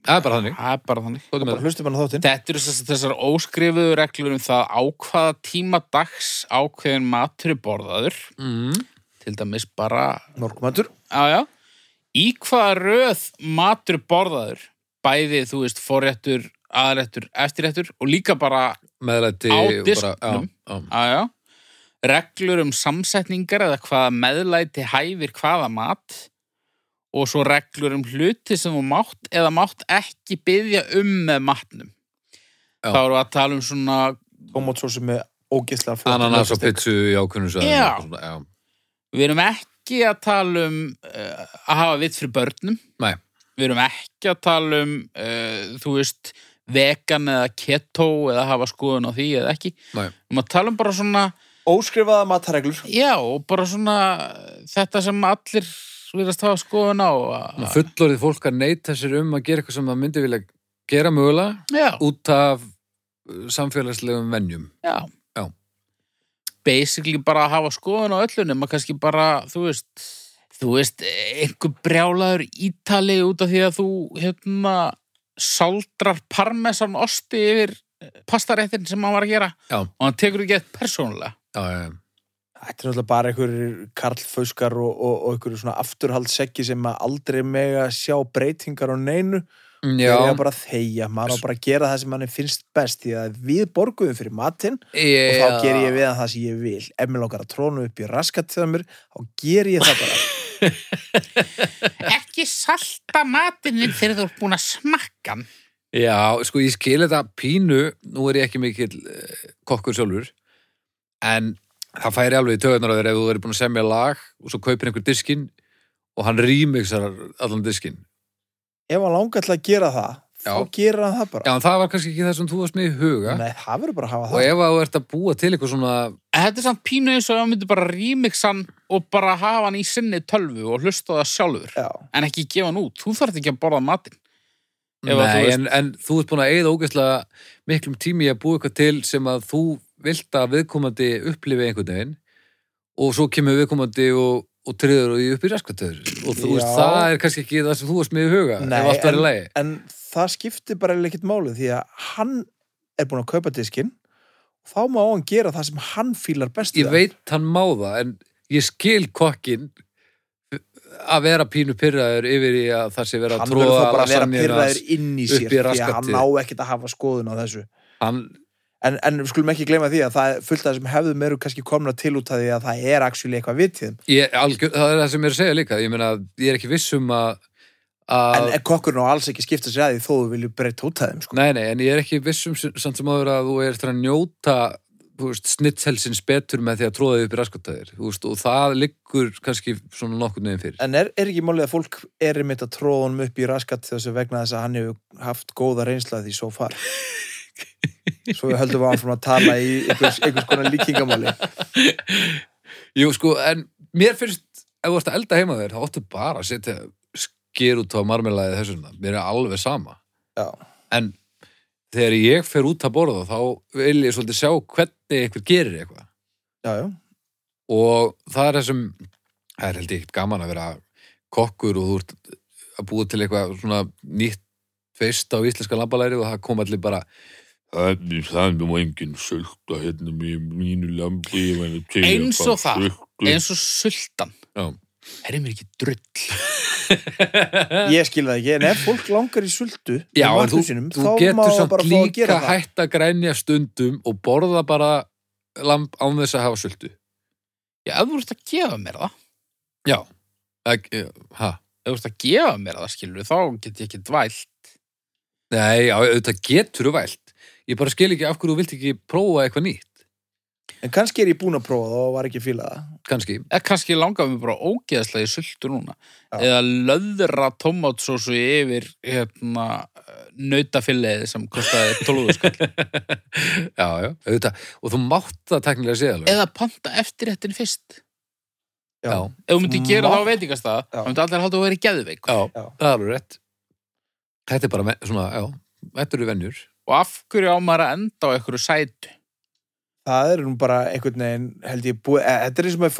Speaker 2: það er bara þannig.
Speaker 3: Það er bara þannig.
Speaker 2: Hvað er
Speaker 1: Bara hlustum hann á þáttinn.
Speaker 3: Þetta eru þess, þessar óskrifuðu reglur um það á hvaða tíma dags ákveðin matur er borðaður.
Speaker 2: Mm.
Speaker 3: til dæmis bara
Speaker 1: Norkumatur.
Speaker 3: já, já, í hvaða röð matur borðaður? Bæði, þú veist, forréttur aðréttur, eftirréttur og líka bara
Speaker 2: meðlæti
Speaker 3: Á
Speaker 2: bara-
Speaker 3: disknum.
Speaker 2: já, já.
Speaker 3: já, já, reglur um samsetningar eða hvaða meðlæti hæfir hvaða mat og svo reglur um hluti sem þú mátt eða mátt ekki byggja um með matnum.
Speaker 2: Já.
Speaker 3: Þá erum við að tala um svona,
Speaker 1: Tómatsósi með flott.
Speaker 2: ananas og pizzu í
Speaker 3: já. við erum ekki að tala um uh, að hafa vitt fyrir börnum.
Speaker 2: Nei.
Speaker 3: Við erum ekki að tala um, uh, þú veist, vegan eða keto eða hafa skoðun á því eða ekki.
Speaker 2: Nei.
Speaker 3: Við erum að tala um bara svona
Speaker 1: Óskrifaða matareglur.
Speaker 3: Já, og bara svona þetta sem allir virðast hafa skoðun á. Að-
Speaker 2: fullorðið fólk að neyta sér um að gera eitthvað sem það myndi vilja gera mögulega
Speaker 3: Já,
Speaker 2: út af uh, samfélagslegum venjum
Speaker 3: já.
Speaker 2: Já.
Speaker 3: Basically bara að hafa skoðun á öllu nema kannski bara, þú veist, þú veist, einhver brjálaður ítali út af því að þú, hérna, saldrar parmesan osti yfir pastaréttin sem hann var að gera
Speaker 2: Já.
Speaker 3: og hann tekur ekki eitt persónulega.
Speaker 2: já, já, já.
Speaker 1: Þetta er náttúrulega bara einhverjir karlfauskar og, og, og einhverjir svona afturhaldsekki sem að aldrei mega sjá breytingar á neinu.
Speaker 2: Já,
Speaker 1: Þeir eiga bara að þegja, maður á bara að gera það sem manni finnst best því að við borguðum fyrir matinn og þá ger ég við það sem ég vil. Ef mér langar að trónu upp í raskat þegar mér, þá ger ég það bara.
Speaker 3: Ekki salta matinin þegar þú ert búin að smakka.
Speaker 2: Já, sko ég skil þetta pínu, nú er ég ekki mikill uh, kokkur sjálfur, en það færi alveg í töðunar á þér ef þú verið búin að semja lag og svo kaupir einhver diskinn og hann remixar allan diskinn.
Speaker 1: Ef hann langar til að gera það,
Speaker 2: Já.
Speaker 1: þá gerir hann það bara.
Speaker 2: Já, en það var kannski ekki það sem þú varst með í huga
Speaker 1: Nei, það verður bara að hafa
Speaker 2: og
Speaker 1: það.
Speaker 2: ef að þú ert að búa til eitthvað svona,
Speaker 3: Þetta er samt pínu eins og ef hann myndi bara remixa hann og bara hafa hann í sinni tölvu og hlusta það sjálfur
Speaker 1: Já,
Speaker 3: en ekki gefa hann út. Þú þarf ekki að borða matinn. Ef
Speaker 2: nei,
Speaker 3: að þú veist-
Speaker 2: en, en þú ert búin að eigða ógeðslega miklum tími í að búa eitthvað til sem að þú vilt að viðkomandi upplifi einhvern veginn og svo kemur viðkomandi og, og tryður og í upp í raskatöður og þú veist,
Speaker 1: Já.
Speaker 2: það er kannski ekki það sem þú varst með í huga
Speaker 1: Nei,
Speaker 2: ef allt verið lægi
Speaker 1: en það skiptir bara ekkert máli því að hann er búin að kaupa diskinn og þá má hann gera það sem hann fílar best
Speaker 2: ég veit hann má það en ég skil kokkin að vera pínu pyrraður yfir í að það sé vera að
Speaker 1: hann verður
Speaker 2: tróða
Speaker 1: þá bara að vera pyrraður inn í sér því að hann ná ekkert að hafa skoðun á þessu.
Speaker 2: Hann,
Speaker 1: en, en við skulum ekki gleyma því að það fullt af þessum hefðum eru kannski komna til út af því að það er actually eitthvað vitið
Speaker 2: ég, algjör, það er það sem ég er að segja líka. Ég meina, ég er ekki viss um að, að
Speaker 1: en, en kokkurinn á alls ekki skipta sér að því þó þú vilju breyta út af þeim sko.
Speaker 2: Nei, nei, en ég er ekki viss um samt sem áður að þú er eftir að njóta snittselsins betur með því að tróða upp í veist, og það liggur kannski svona nokkur neginn fyrir.
Speaker 1: En er, er ekki málið að fólk er einmitt að tróða honum upp í raskat þessu vegna þess að hann hefur haft góða reynsla því svo far? Svo við höldum áfram að tala í einhvers, einhvers konar líkingamáli.
Speaker 2: Jú, sko, en mér finnst ef þú ert að elda heima þér, þá áttu bara að setja sker út á marmelaði þessuna. Mér er alveg sama.
Speaker 1: Já,
Speaker 2: en þegar ég fer út að borða þá vil ég svolítið sjá hvernig einhver gerir eitthvað.
Speaker 1: Já, já.
Speaker 2: Og það er þessum það er held ég ekkert gaman að vera kokkur og þú ert að búa til eitthvað svona nýtt feist á íslenska lambalæri og það kom allir bara það það er mjög engin sölda hérna með mínu lambi
Speaker 3: Eins og það. eins og sultan.
Speaker 2: Já.
Speaker 3: Er mér ekki drull?
Speaker 1: Ég skil það ekki, en ef fólk langar í sultu
Speaker 2: Já, en þú,
Speaker 1: sínum,
Speaker 2: þú
Speaker 1: þá má
Speaker 2: getur samt
Speaker 1: að
Speaker 2: líka
Speaker 1: það.
Speaker 2: hætt að grænja stundum og borða bara lamb án þess að hafa sultu.
Speaker 3: Já, ef þú ert að gefa mér það.
Speaker 2: Já. Ek, ha.
Speaker 3: ef þú ert að gefa mér það skilur þá get ég ekki dvælt.
Speaker 2: Nei, já, auðvitað getur þú vælt. Ég bara skil ekki af hverju þú vilt ekki prófa eitthvað nýtt
Speaker 1: en kannski er ég búin að prófa það og var ekki að fíla það.
Speaker 2: Kannski.
Speaker 3: Eða kannski langar mér bara ógeðslega í sultu núna.
Speaker 1: Já.
Speaker 3: eða löðra tomatsósu yfir hérna nautafilleið sem kostaði 12 skall
Speaker 2: Já, já, auðvitað. Og þú mátt það teknilega séð alveg.
Speaker 3: Eða panta eftir þetta fyrst.
Speaker 2: Já,
Speaker 3: ef þú myndir gera það á veitingastað
Speaker 1: Já.
Speaker 3: þá myndi allir halda að vera geðveik.
Speaker 2: Já,
Speaker 1: Já.
Speaker 2: það er alveg rétt. Þetta er bara svona, já Þetta eru venjur.
Speaker 3: Og af hverju á maður að enda á einhverju sætu
Speaker 1: það er nú bara einhvern veginn held ég búið, e, þetta er eins og með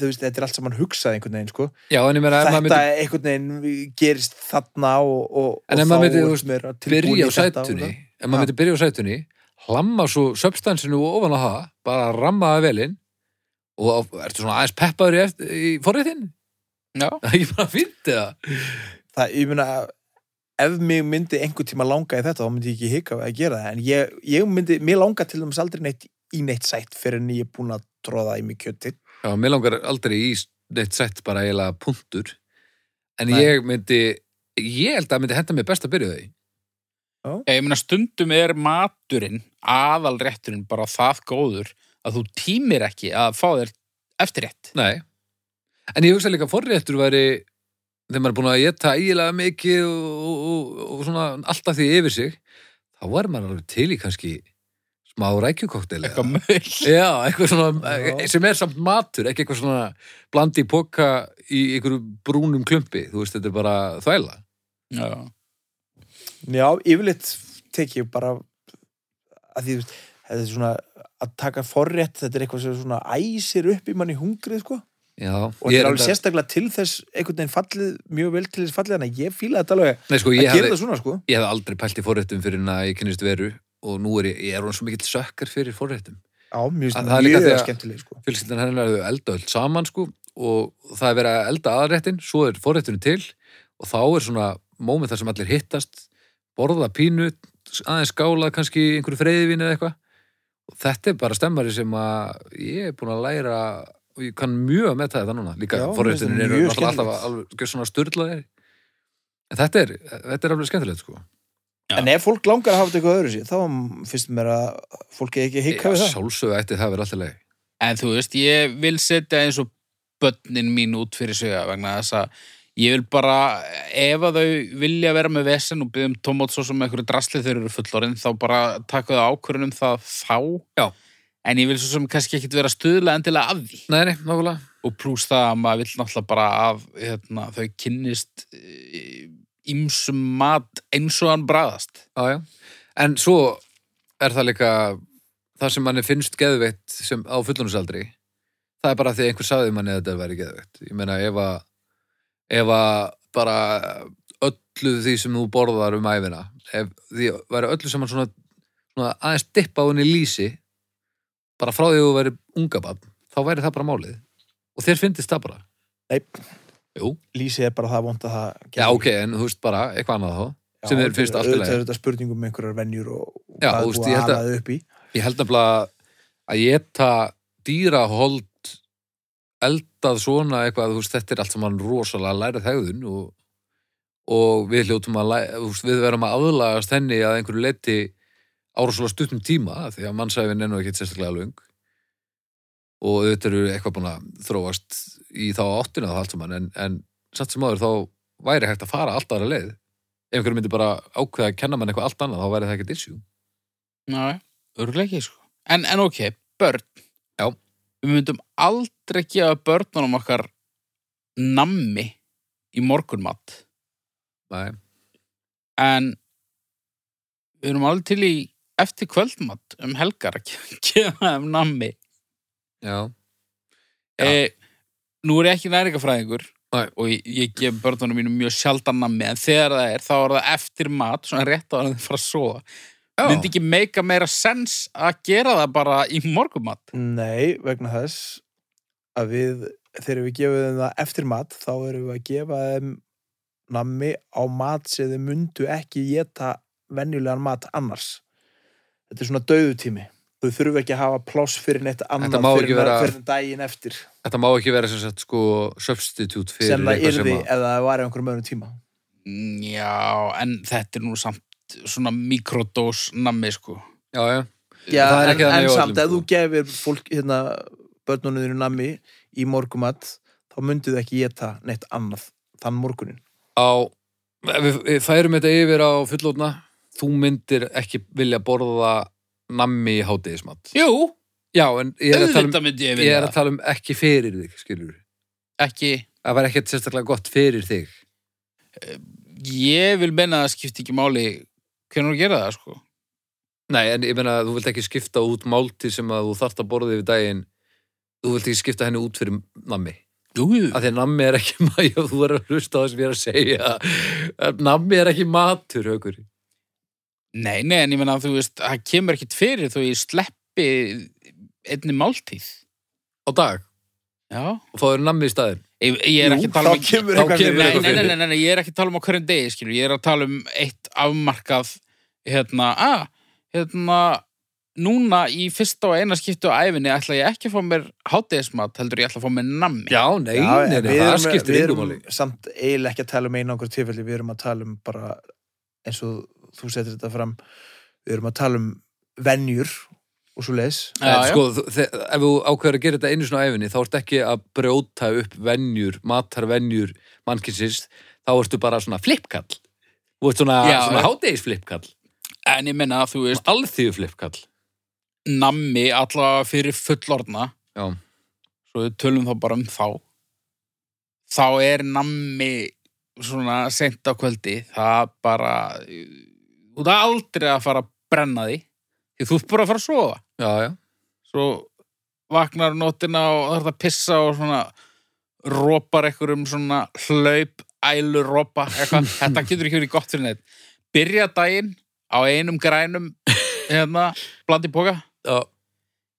Speaker 1: veist, þetta er allt saman hugsað einhvern veginn sko.
Speaker 2: Já, en ég meina, ef
Speaker 1: þetta
Speaker 2: myndi
Speaker 1: einhvern veginn gerist þarna og, og,
Speaker 2: En
Speaker 1: og
Speaker 2: ef maður myndi,
Speaker 1: er
Speaker 2: þú veist,
Speaker 1: meira tilbúin
Speaker 2: byrja á
Speaker 1: í þetta
Speaker 2: sætunni ef maður myndi byrja á sætunni hlamma svo substansinu ofan á það bara ramma það velinn og ertu svona aðeins peppaður í, í forréttin
Speaker 3: já,
Speaker 2: það er ekki bara fínt eða
Speaker 1: það, ég meina ef mig myndi einhver tíma langa í þetta þá myndi ég ekki hika að gera það en ég, ég myndi, mér langa til dæmis aldrei neitt í neitt sætt fyrir en ég er búin að tróða í mig kjöti
Speaker 2: Já, mér langar aldrei í neitt sett bara eiginlega punktur. En
Speaker 1: Nei.
Speaker 2: ég myndi ég held að það myndi henda mér best að byrja á því.
Speaker 3: Ég meina stundum er maturinn aðalrétturinn bara það góður að þú tímir ekki að fá þér eftirrétt.
Speaker 2: Nei, en ég hugsa líka að forréttur væri þegar maður er búin að geta ægilega mikið og, og, og svona alltaf því yfir sig þá var maður alveg til í kannski smá rækjukoktel
Speaker 3: eitthvað möll
Speaker 2: Já, eitthvað svona,
Speaker 1: Já.
Speaker 2: sem er samt matur, ekki eitthvað svona blandi í poka í einhverju brúnum klumpi, þú veist, þetta er bara þvæla.
Speaker 3: já.
Speaker 1: já, yfirleitt tek ég bara að því, þetta er svona að taka forrétt, þetta er eitthvað sem svona æsir upp í manni hungrið, sko.
Speaker 2: Já,
Speaker 1: og
Speaker 2: ég
Speaker 1: þetta er alveg sérstaklega til þess einhvern veginn fallið, mjög vel til þess fallið að ég fíla þetta alveg.
Speaker 2: Nei, sko,
Speaker 1: að
Speaker 2: ég
Speaker 1: gera
Speaker 2: hefði,
Speaker 1: það svona, sko.
Speaker 2: ég hefði aldrei pælt í forréttum fyrir en að ég kynnist veru og nú er ég, er hún svo mikill sökkar fyrir forréttum.
Speaker 1: Já, mjög, skemmtileg, sko
Speaker 2: Fjölskyldan hennar er elda öll saman, sko, og það er verið að elda aðréttin, svo er forréttunum til og þá er svona móment þar sem allir hittast, borða pínu, aðeins skála kannski einhverju freyðivin eða eitthvað. Og þetta er bara stemmari sem að ég er búin að læra og ég kann mjög að metta þetta núna. Líka
Speaker 1: það
Speaker 2: eru alltaf alveg styrlaðir. En þetta er, þetta er alveg skemmtilegt, sko.
Speaker 3: Já.
Speaker 1: En ef fólk langar að hafa þetta eitthvað öðru sér, þá finnst mér að fólki ekki hikka við það.
Speaker 2: Sjálfsögðu ætti það verið alltaf leið.
Speaker 3: En þú veist, ég vil setja eins og börnin mín út fyrir sig vegna þess að ég vil bara, ef að þau vilja vera með vesen og byggja um tomatsós með einhverju drasli þegar þeir eru fullorinn, þá bara taka þau ákvörðun um það þá.
Speaker 2: Já.
Speaker 3: En ég vil svo sem kannski ekkit vera stuðla endilega af því.
Speaker 2: Nei, nei, nákvæmlega.
Speaker 3: Og pluss það að maður vill náttúrulega bara að hérna, þau kynnist ímsum mat eins og hann bræðast.
Speaker 2: Já, já. En svo er það líka það sem manni finnst geðveitt sem á fullunusaldri það er bara því einhver sagði manni að þetta væri geðveitt ég meina ef að ef að bara öllu því sem þú borðar um æfina ef því væri öllu saman svona, svona aðeins dippa á henni lýsi bara frá því að þú væri unga bann þá væri það bara málið og þér finnist það bara
Speaker 1: Nei.
Speaker 2: Jú,
Speaker 1: Lýsi er bara það vond að það
Speaker 2: já ok, en þú veist bara eitthvað annað þá sem allt í lagi.
Speaker 1: Það er þetta spurningum um einhverjar venjur og,
Speaker 2: Já,
Speaker 1: hvað
Speaker 2: þú
Speaker 1: þú
Speaker 2: veist,
Speaker 1: búið
Speaker 2: ég
Speaker 1: að
Speaker 2: held að-
Speaker 1: halaði upp í.
Speaker 2: Ég held nefnilega að ég ta dýrahold eldað svona eitthvað, þú veist, þetta er allt saman rosalega lærið hegðun og, og við hljótum að, læ, þú veist, við verum að aðlagast henni að einhverju leiti á rosalega stuttum tíma, því að mannsæfin er nú ekkert sérstaklega löng. Og þetta eru eitthvað búin að þróast í þá áttina það allt saman, en, en satt sem áður þá væri hægt að fara allt aðra leið. Ef einhverju myndi bara ákveða að kenna mann eitthvað allt annað, þá væri það ekkert issue.
Speaker 3: Ná, örgulega ekki, sko. En, en ok, börn.
Speaker 2: Já.
Speaker 3: Við myndum aldrei gefa börnunum okkar nammi í morgunmat.
Speaker 2: Nei.
Speaker 3: En við erum alveg til í eftir kvöldmat um helgar að ge- gefa þeim nammi.
Speaker 2: Já. Já.
Speaker 3: E, nú er ég ekki næringafræðingur og ég, ég gef börnunum mínum mjög sjaldan nammi en þegar það er, þá er það eftir mat svona rétt á að þið fara að sofa.
Speaker 2: Já.
Speaker 3: Myndi ekki meika meira sens að gera það bara í morgunmat?
Speaker 1: Nei, vegna þess að við, þegar við gefum þeim það eftir mat, þá erum við að gefa þeim nammi á mat sem þeim mundu ekki geta venjulegan mat annars. Þetta er svona döðutími. Þau þurfum ekki að hafa pláss fyrir neitt
Speaker 2: ekki
Speaker 1: fyrir,
Speaker 2: vera-
Speaker 1: fyrir daginn eftir
Speaker 2: Þetta má ekki vera sem sagt sko substitute fyrir
Speaker 1: sem það yrði
Speaker 2: að-
Speaker 1: ef það var einhverjum öðrum tíma.
Speaker 3: Mm, Já, en þetta er nú samt svona mikrodós nammi, sko.
Speaker 2: Já, já.
Speaker 1: Já,
Speaker 2: Það er
Speaker 1: en, en
Speaker 2: hjá
Speaker 1: samt, ef
Speaker 2: sko.
Speaker 1: þú gefir fólk, hérna, börnunum þínu nammi í morgumat, þá myndu þau ekki geta neitt annað þann morgunin.
Speaker 2: Á, við, við færum þetta yfir á fullótna. Þú myndir ekki vilja borða nammi í hádegismat.
Speaker 3: Jú,
Speaker 2: Já, en ég er um,
Speaker 3: auðvitað myndi ég
Speaker 2: ég
Speaker 3: vilja
Speaker 2: er að tala um ekki fyrir þig, skilur.
Speaker 3: ekki.
Speaker 2: Það var ekkert sérstaklega gott fyrir þig.
Speaker 3: Ég vil menna að það skipti ekki máli hvernig þú gera það, sko.
Speaker 2: Nei, en ég meina að þú vilt ekki skipta út máltíð sem að þú þarft að borða yfir daginn. Þú vilt ekki skipta henni út fyrir nammi.
Speaker 3: Jú,
Speaker 2: að því að nammi er ekki maður, þú er að hlusta á það sem ég er að segja nammi er ekki matur, högur
Speaker 3: Nei, nei, en ég menna að þú veist, það kemur ekkit fyrir þó ég sleppi einni máltíð.
Speaker 2: á dag
Speaker 3: Já.
Speaker 2: og fáður nammi í staðinn
Speaker 3: Ég, ég er
Speaker 1: Jú,
Speaker 3: ekki að tala
Speaker 1: þá
Speaker 3: um...
Speaker 1: kemur
Speaker 2: þá
Speaker 1: eitthvað
Speaker 2: kemur
Speaker 3: Nei,
Speaker 1: fyrir.
Speaker 3: nei, nei, nei, nei, nei, ég er ekki að tala um á hverjum degi, skilur. Ég er að tala um eitt afmarkað, hérna, að, hérna, núna í fyrsta og eina skiptu á æfinni ætla ég ekki að fá mér hátegismat, heldur ég ætla að fá mér nammi.
Speaker 2: Já, nei,
Speaker 1: Já,
Speaker 2: nei,
Speaker 1: en
Speaker 2: nei,
Speaker 1: við
Speaker 2: það
Speaker 1: erum-
Speaker 2: skiptir
Speaker 1: við
Speaker 2: yngum
Speaker 1: erum
Speaker 2: máli
Speaker 1: samt eiginlega ekki að tala um einu okkur tilfelli, við erum að tala um bara eins og þú setur þetta fram við erum að tala um venjur og svo leis
Speaker 2: sko, ef þú ákveður að gera þetta einu svona æfinni þá ertu ekki að brjóta upp venjur matarvenjur mannkinsins þá ertu bara svona flipkall. Þú ert svona, svona
Speaker 3: já.
Speaker 2: hádegis flipkall
Speaker 3: En ég menna að þú veist,
Speaker 2: alþýðu flipkall.
Speaker 3: Nammi allavega fyrir fullorðna,
Speaker 2: já,
Speaker 3: svo við tölum þá bara um þá, þá er nammi svona sent á kvöldi, það bara, þú ert aldrei að fara að brenna því, því þú ert bara að fara að sofa.
Speaker 2: Já, já.
Speaker 3: Svo vaknar nóttina og það er að pissa og svona rópar eitthvað um svona hlaup, ælu, rópa eitthvað, þetta getur ekki verið gott fyrir neitt. Byrja daginn á einum grænum hérna, blandi boka
Speaker 2: Já,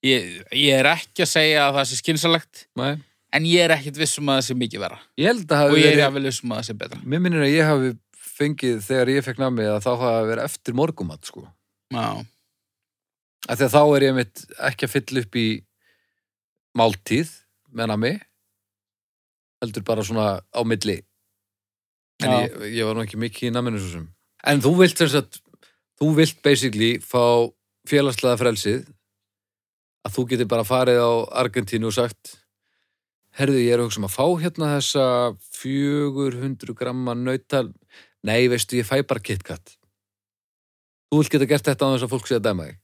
Speaker 3: ég, ég er ekki að segja að það sé skynsalegt
Speaker 2: nei.
Speaker 3: en ég er ekkit viss um að það sé mikið vera
Speaker 2: Ég held að það
Speaker 3: og ég er
Speaker 2: verið
Speaker 3: jafnvel viss um að það sé betra.
Speaker 2: Mér minnir að ég hafi fengið þegar ég fekk nammi að þá hafa verið eftir morgumat sko.
Speaker 3: Já,
Speaker 2: Að þá er ég mitt ekki að fylla upp í máltíð með nammi heldur bara svona á milli. En ég, ég var nú ekki mikið í namminu svo sem. En þú vilt sem sagt þú vilt basically fá félagslega frelsið að þú getur bara farið á Argentínu og sagt herðu ég er að hugsa um að fá hérna þessa 400 gramma nautal nei veistu ég fæ bara KitKat þú vilt geta gert þetta á þess að fólk sé að dæma þig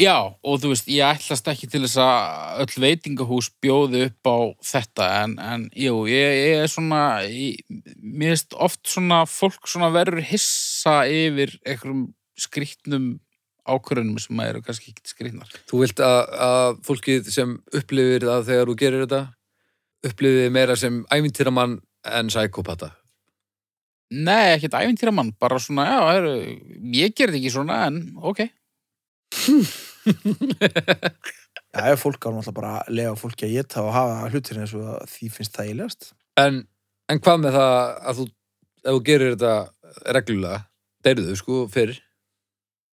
Speaker 3: Já, og þú veist, ég ætlast ekki til þess að öll veitingahús bjóði upp á þetta, en, en jú, ég, ég er svona, ég, mér finnst oft svona fólk svona verður hissa yfir einhverjum skrýtnum ákvörðunum sem eru kannski ekki skrýtnar.
Speaker 2: Þú vilt að, að fólkið sem upplifir það þegar þú gerir þetta upplifið meira sem ævintýramann en sækópata.
Speaker 3: Nei, ekkert æfintýra mann, bara svona, já, heru, ég gerði ekki svona, en ok.
Speaker 1: Já, ef fólk á náttúrulega bara að lega fólki að geta og hafa hlutir eins og því finnst það ílegast.
Speaker 2: En, en hvað með það að þú, ef þú gerir þetta reglulega, deyrðu sko, fyrir,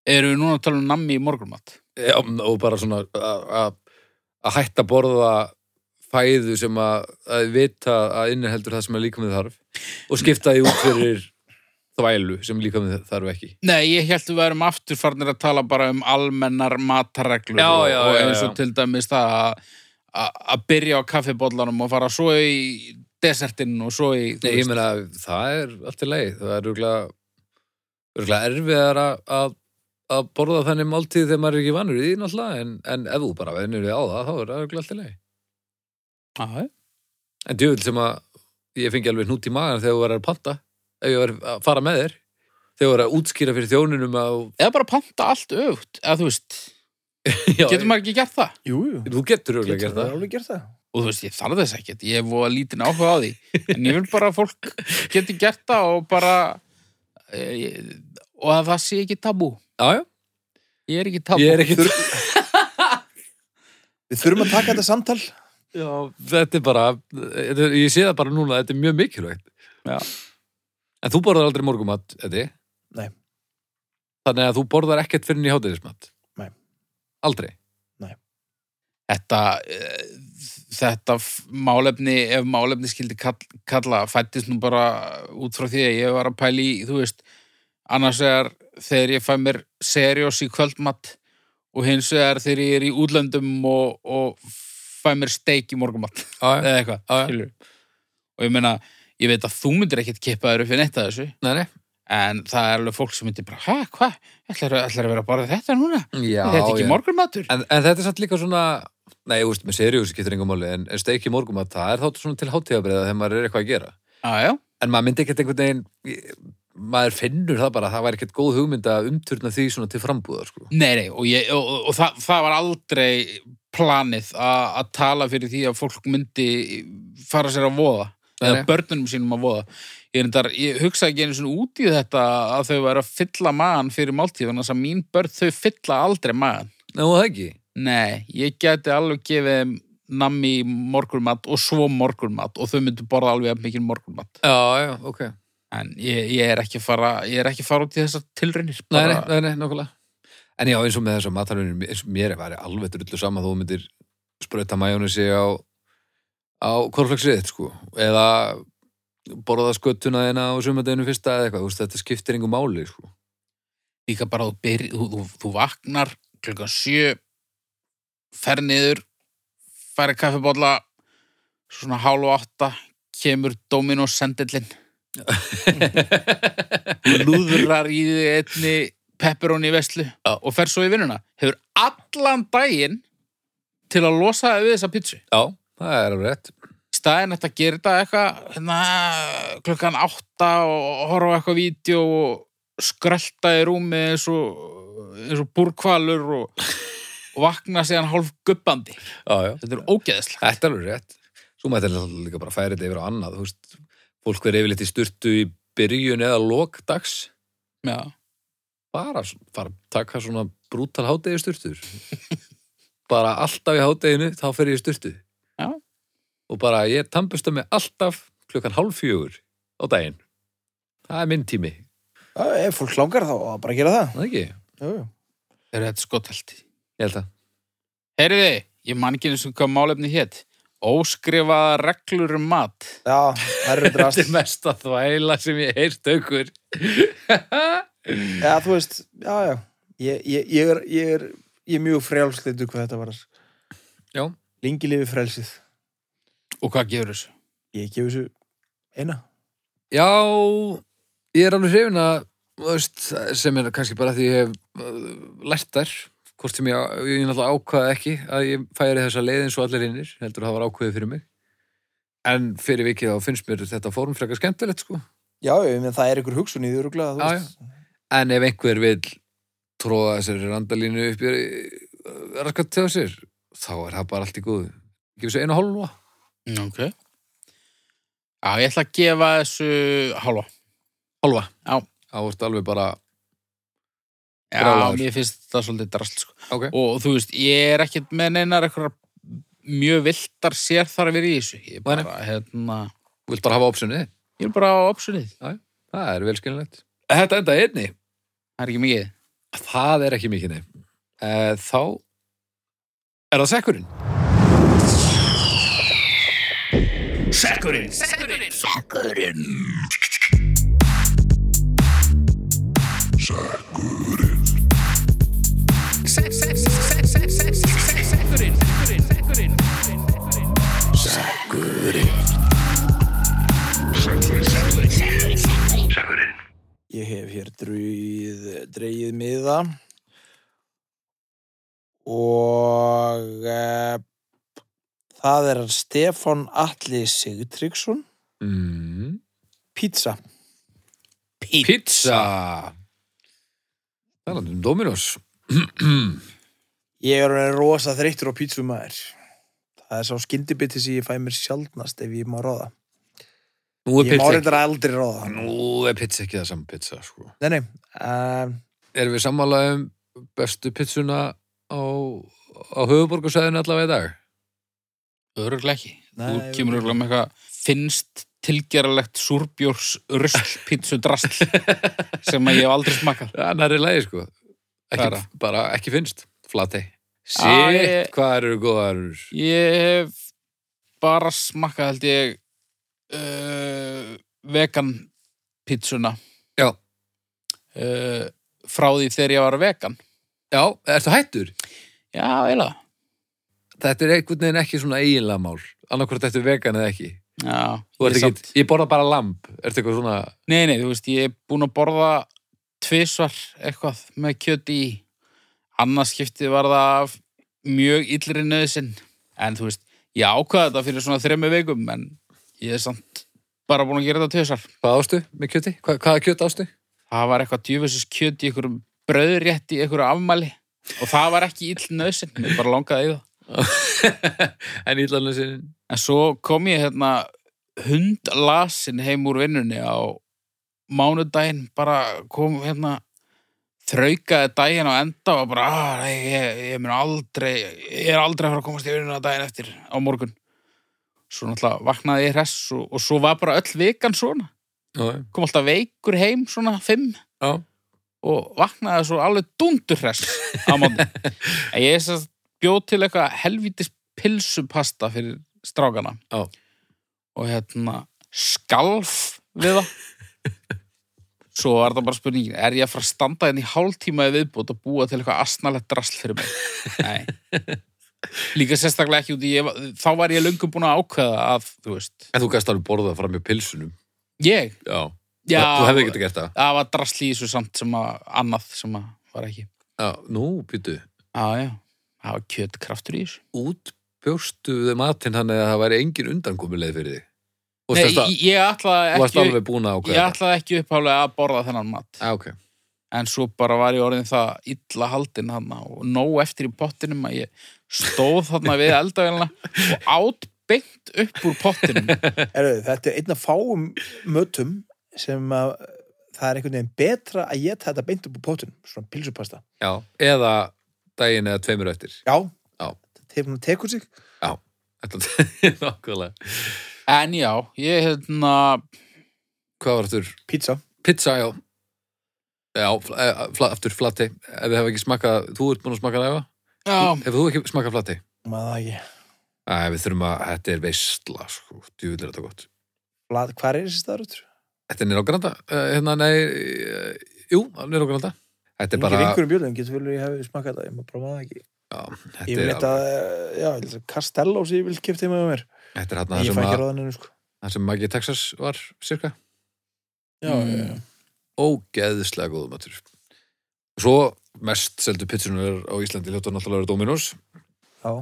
Speaker 3: Eru við núna að tala um nammi í morgunmatt?
Speaker 2: Já, og bara svona að- að að hætta að borða fæðu sem að, að vita að inniheldur það sem að líkamið þarf og skipta því út fyrir þvælu sem líkamið þarf ekki.
Speaker 3: Nei, ég held við værum aftur farnir að tala bara um almennar matarreglur
Speaker 2: Já,
Speaker 3: og,
Speaker 2: já,
Speaker 3: og eins og
Speaker 2: já.
Speaker 3: til dæmis það að- að að byrja á kaffibóllanum og fara svo í desertinn og svo í,
Speaker 2: Nei, ég meina, það er allt í leið. Það er örgulega, erfiðar að, að, að borða þannig máltíð þegar maður er ekki vanur í því náttúrulega, en, en ef þú bara venur því á það, þá er það örgulega allt í leið.
Speaker 3: Já,
Speaker 2: En djöfull sem að ég fengi alveg hnút í magan þegar þú verður að panta, ef ég verður að fara með þér, þegar þú verður að útskýra fyrir þjónunum að
Speaker 3: Eða bara panta allt öfugt, eða þú veist,
Speaker 2: Já,
Speaker 3: getur maður ekki gert það?
Speaker 1: Jú, jú.
Speaker 2: Þú getur
Speaker 1: Getur
Speaker 2: gert það.
Speaker 1: alveg gert það.
Speaker 3: Og þú veist, ég þarf þess ekkert, ég hef voða lítinn áhuga á því, en ég vil bara að fólk geti gert það og bara, e, ég, og að það sé ekki tabú.
Speaker 2: Já, já.
Speaker 3: Ég er ekki tabú.
Speaker 2: Ég er ekki
Speaker 1: Við þurfum að taka þetta samtal.
Speaker 2: Já, þetta er bara þetta, er- ég sé það bara núna, þetta er mjög mikilvægt
Speaker 3: Já.
Speaker 2: En þú borðar aldrei morgumat, Eddi?
Speaker 1: Nei.
Speaker 2: Þannig að þú borðar ekkert fyrir í hátegismat?
Speaker 1: Nei.
Speaker 2: Aldrei?
Speaker 3: þetta, eh, þetta málefni, ef málefni skildi kall, kalla, fættist nú bara út frá því að ég var að pæla í, þú veist, annars vegar þegar ég fæ mér seriós í kvöldmatt og hins vegar þegar ég er í útlöndum og, og fæ mér steik í morgumatt eða eitthvað, skilur og ég meina, ég veit að þú myndir ekkert kippa þér upp við neitt að þessu,
Speaker 2: Nei, nei.
Speaker 3: en það er alveg fólk sem myndir bara, hæ, hvað, ætlar, að vera að borða þetta núna?
Speaker 2: Já,
Speaker 3: þetta er ekki morgunmatur?
Speaker 2: En, en þetta er samt líka svona Nei, þú veist, með seriós skiptir engum máli en, en steiki morgumat, það er þá svona til hátíðabriða þegar maður er eitthvað að gera
Speaker 3: já,
Speaker 2: En maður myndi ekkert einhvern veginn maður finnur það bara, það væri ekkert góð hugmynd að umturna því svona til frambúðar sko.
Speaker 3: Nei, nei, og, ég, og, og, og það, það var aldrei planið að tala fyrir því að fólk myndi fara sér að voða eða börnunum sínum að voða. Ég, reyndar, ég hugsa ekki einu svona út í þetta að þau væri að fylla magan fyrir máltíð þannig að mín börn þau fylla aldrei magan
Speaker 2: Nei, það ekki?
Speaker 3: Nei, ég geti alveg gefið nammi morgunmat og svo morgunmat og þau myndu borða alveg mikið morgunmat.
Speaker 2: Já, já, ok.
Speaker 3: En ég, ég er ekki að fara ég er ekki að fara út í þessar tilraunir
Speaker 2: Nei, nei,
Speaker 3: bara-
Speaker 2: nei, nei, nokkulega En já, eins og með þessar og mér er alveg drullu sama þú myndir sprauta majónisi á á korfleksið, sko. Eða borða sköttuna þeina á sumardeginu fyrsta eða eitthvað, veist, þetta skiptir einhver máli, sko.
Speaker 3: Líka bara þú, byrj, þú, þú, þú vaknar klukkan sjö fer niður færi kaffibólla svona hálf og átta kemur Dominos sendillin lúðrar í einni pepperoni veslu
Speaker 2: Já.
Speaker 3: og fer svo í vinnuna. Hefur allan daginn til að losa við þessa pítsu
Speaker 2: Já, það er alveg rétt
Speaker 3: í staðin þetta gera þetta eitthvað hérna, klukkan átta og horfa eitthvað vídeo og skrölda í rúmi eins og, eins og búrkvalur og, og vakna síðan hálf guppandi.
Speaker 2: Já, já,
Speaker 3: Þetta er ógeðslegt.
Speaker 2: þetta er alveg rétt Svo maður þetta líka bara færi þetta yfir á annað, þú veist fólk verið yfirleitt í sturtu í byrjun eða lok dags
Speaker 3: Já.
Speaker 2: bara, bara taka svona brútal hádegi sturtur bara alltaf í hádeginu þá fer ég í sturtu
Speaker 3: Já.
Speaker 2: Og bara ég tampusta mig alltaf klukkan hálf fjögur á daginn það er minn tími,
Speaker 1: Já, ef fólk langar þá að bara gera það.
Speaker 2: það ekki?
Speaker 1: Jú, jú.
Speaker 3: Er þetta skottelti?
Speaker 2: Ég held að
Speaker 3: Heyriði, ég man ekki eins og hvað málefni hétt. Óskrifaða reglur um mat.
Speaker 1: Já, það er
Speaker 2: Þetta
Speaker 1: drast.
Speaker 2: er mesta þvæla sem ég heyrst aukur
Speaker 1: Já, þú veist, já, já. Ég, ég, ég, er, ég, er, ég er mjög frjálsleitur hvað þetta var.
Speaker 2: Já.
Speaker 1: Lengi lifi frelsið.
Speaker 3: Og hvað gefur þessu?
Speaker 1: Ég gef þessu eina.
Speaker 2: Já, ég er alveg hrifin að veist, sem er kannski bara því ég hef uh, lært þær hvort sem ég, ég náttúrulega ákvaða ekki að ég færi þessa leið eins og allir innir heldur að það var ákveðið fyrir mig en fyrir vikið þá finnst mér þetta fórum frekar skemmtilegt sko
Speaker 1: Já, ég menn það er ykkur hugsun í því rúglega, þú
Speaker 2: Já,
Speaker 1: veist.
Speaker 2: en ef einhver vil tróða þessari randalínu upp í raskat til sér þá er það bara allt í góðu ekki þessu einu hálfa
Speaker 3: Ok. Já, ég ætla að gefa þessu hálfa.
Speaker 2: hálfa,
Speaker 3: Já.
Speaker 2: þá ertu alveg bara
Speaker 3: Já,
Speaker 2: Brjálaður.
Speaker 3: mér finnst það svolítið drasl, sko.
Speaker 2: ok,
Speaker 3: Og þú veist, ég er ekkert með neinar eitthvað mjög viltar sér þar að vera í þessu. Ég er bara, hérna,
Speaker 2: þú vilt bara hafa optionið
Speaker 3: ég er bara á optionið.
Speaker 2: það er velskilnilegt þetta enda einni,
Speaker 3: Það er ekki mikið.
Speaker 2: það er ekki mikið nei. Eh, þá er það sekkurinn
Speaker 1: Ég hef hér drúið, dreigið miða og uh, það er Stefán Atli Sigtryggsson,
Speaker 2: mm.
Speaker 1: pizza.
Speaker 2: pizza það er um Dominos
Speaker 1: Ég er rosa þreyttur á pítsum maður. Það er sá skyndibiti sem ég fæ mér sjaldnast ef ég má ráða. Ég má
Speaker 2: pizza
Speaker 1: reyndar aldrei ráða.
Speaker 2: nú er pizza ekki það saman pizza sko.
Speaker 1: Nei, nei, uh,
Speaker 2: erum við sammála um bestu pizzuna á, á höfuborgarsæðinu allavega í dag
Speaker 3: Öruglega ekki.
Speaker 1: Nei,
Speaker 3: Þú kemur öruglega með eitthvað finnst tilgeralegt súrbjórs rusl pítsu drasl sem ég hef aldrei smakað.
Speaker 2: það er í lagi sko ekki, bara ekki finnst, flati
Speaker 3: Já,
Speaker 2: Sitt, hvað eru góðar
Speaker 3: Ég hef bara smakað held ég uh, vegan pítsuna
Speaker 2: Já.
Speaker 3: uh, frá því þegar ég var vegan.
Speaker 2: já, ertu hættur?
Speaker 3: Já, eiginlega.
Speaker 2: Þetta er einhvern veginn ekki svona eiginlega mál annarkvort þetta er vegan eða ekki.
Speaker 3: Já, ég
Speaker 2: ekki, ég borða bara lamb ertu eitthvað svona,
Speaker 3: Nei, nei, þú veist, ég er búin að borða tvisvar eitthvað með kjöt í. Annars skiptið var það mjög illri nöðsinn en þú veist, ég ákvaða þetta fyrir svona þremmu vikum en ég er samt bara búin að gera þetta tvisvar.
Speaker 2: Hvað ástu með kjöti? Hvað, hvaða kjöt ástu?
Speaker 3: það var eitthvað djúfisins kjöt í einhverjum bröðrétt í einhverju afmæli. Og það var ekki ill nöðsinn, ég bara langaði í það
Speaker 2: en íllanlega sinni
Speaker 3: En svo kom ég hérna hundlasin heim úr vinnunni á mánudaginn bara kom hérna þraukaði daginn á enda og bara, ah, ég, ég mun aldrei ég er aldrei að fara að komast í vinnuna daginn eftir á morgun. Svo náttúrulega vaknaði ég hress og, og svo var bara öll vikan svona.
Speaker 2: Já,
Speaker 3: kom alltaf veikur heim svona fimm
Speaker 2: já,
Speaker 3: og vaknaði svo alveg dundur hress á móti en ég er að bjóð til eitthvað helvítis pilsupasta fyrir strákana.
Speaker 2: Já.
Speaker 3: og hérna skalf við það. Svo var það bara spurningin er ég að fara að standa hérna í hálftíma í viðbútt og búa til eitthvað asnalegt drasl fyrir mig? Nei. Líka sérstaklega ekki út í ég, þá var ég löngum búin að ákveða að þú veist.
Speaker 2: En þú gæst alveg borða fram í pilsunum.
Speaker 3: Ég,
Speaker 2: já,
Speaker 3: já.
Speaker 2: Þú hefði ekki gert það?
Speaker 3: Það var drasl í þessu samt sem að annað sem að var ekki.
Speaker 2: Já, nú, býtu,
Speaker 3: Já, já, það var kjötkraftur í þessu.
Speaker 2: útbjóstu þið matinn hann eða það væri engin undankomuleið fyrir þig
Speaker 3: Nei,
Speaker 2: að
Speaker 3: ég, ég ætlaði ekki, ég ætlaði ekki upphálega að borða þennan mat.
Speaker 2: Já, ok.
Speaker 3: En svo bara var ég orðin það illa haldin hann og nóg eftir í pottinum að ég stóð þarna við eldavélina og átt beint upp úr pottinum.
Speaker 1: Heru, þetta er einn af fáum mötum sem að það er einhvern veginn betra að geta þetta beint upp úr pótunum, svona pilsupasta.
Speaker 2: Já, eða daginn eða tveimur eftir.
Speaker 1: Já,
Speaker 2: Já.
Speaker 1: Hún tekur sig.
Speaker 2: Þetta er nokkuðlega.
Speaker 3: En já, ég hérna,
Speaker 2: Hvað var aftur?
Speaker 1: Pizza.
Speaker 2: Pizza, já. Já, fl eh, fla aftur flati. Ef við hefum ekki smakað, þú ert búin að smaka það,
Speaker 3: já,
Speaker 2: Ef þú ekki smakað flati?
Speaker 1: Maður það ekki.
Speaker 2: Æ, við þurfum að, þetta er veistla, sko. Er þetta gott.
Speaker 1: Hvað er þessi staður? út?
Speaker 2: Þetta er nýr á Granda. Uh, hérna, nei, uh, jú, nýr á Granda. Þetta er bara,
Speaker 1: einhverjum björnum, getur vel ég hef smakað þetta, ég maður prófaði það ekki.
Speaker 2: já,
Speaker 1: Ég
Speaker 2: þetta
Speaker 1: vil
Speaker 2: er,
Speaker 1: eitthvað, eh, já, ég vil Castello sem ég vil kipta með mér.
Speaker 2: þetta er hérna
Speaker 1: Ég
Speaker 2: það
Speaker 1: fæ
Speaker 2: sem,
Speaker 1: ekki
Speaker 2: að,
Speaker 1: ráðaninu, sko.
Speaker 2: það sem Maggi Texas var, cirka.
Speaker 1: Já,
Speaker 3: Mm.
Speaker 1: já, já.
Speaker 2: ógeðslega góðum matur svo mest seldu pitsunar á Íslandi hljóta náttúrulega að vera Dominos
Speaker 1: Já,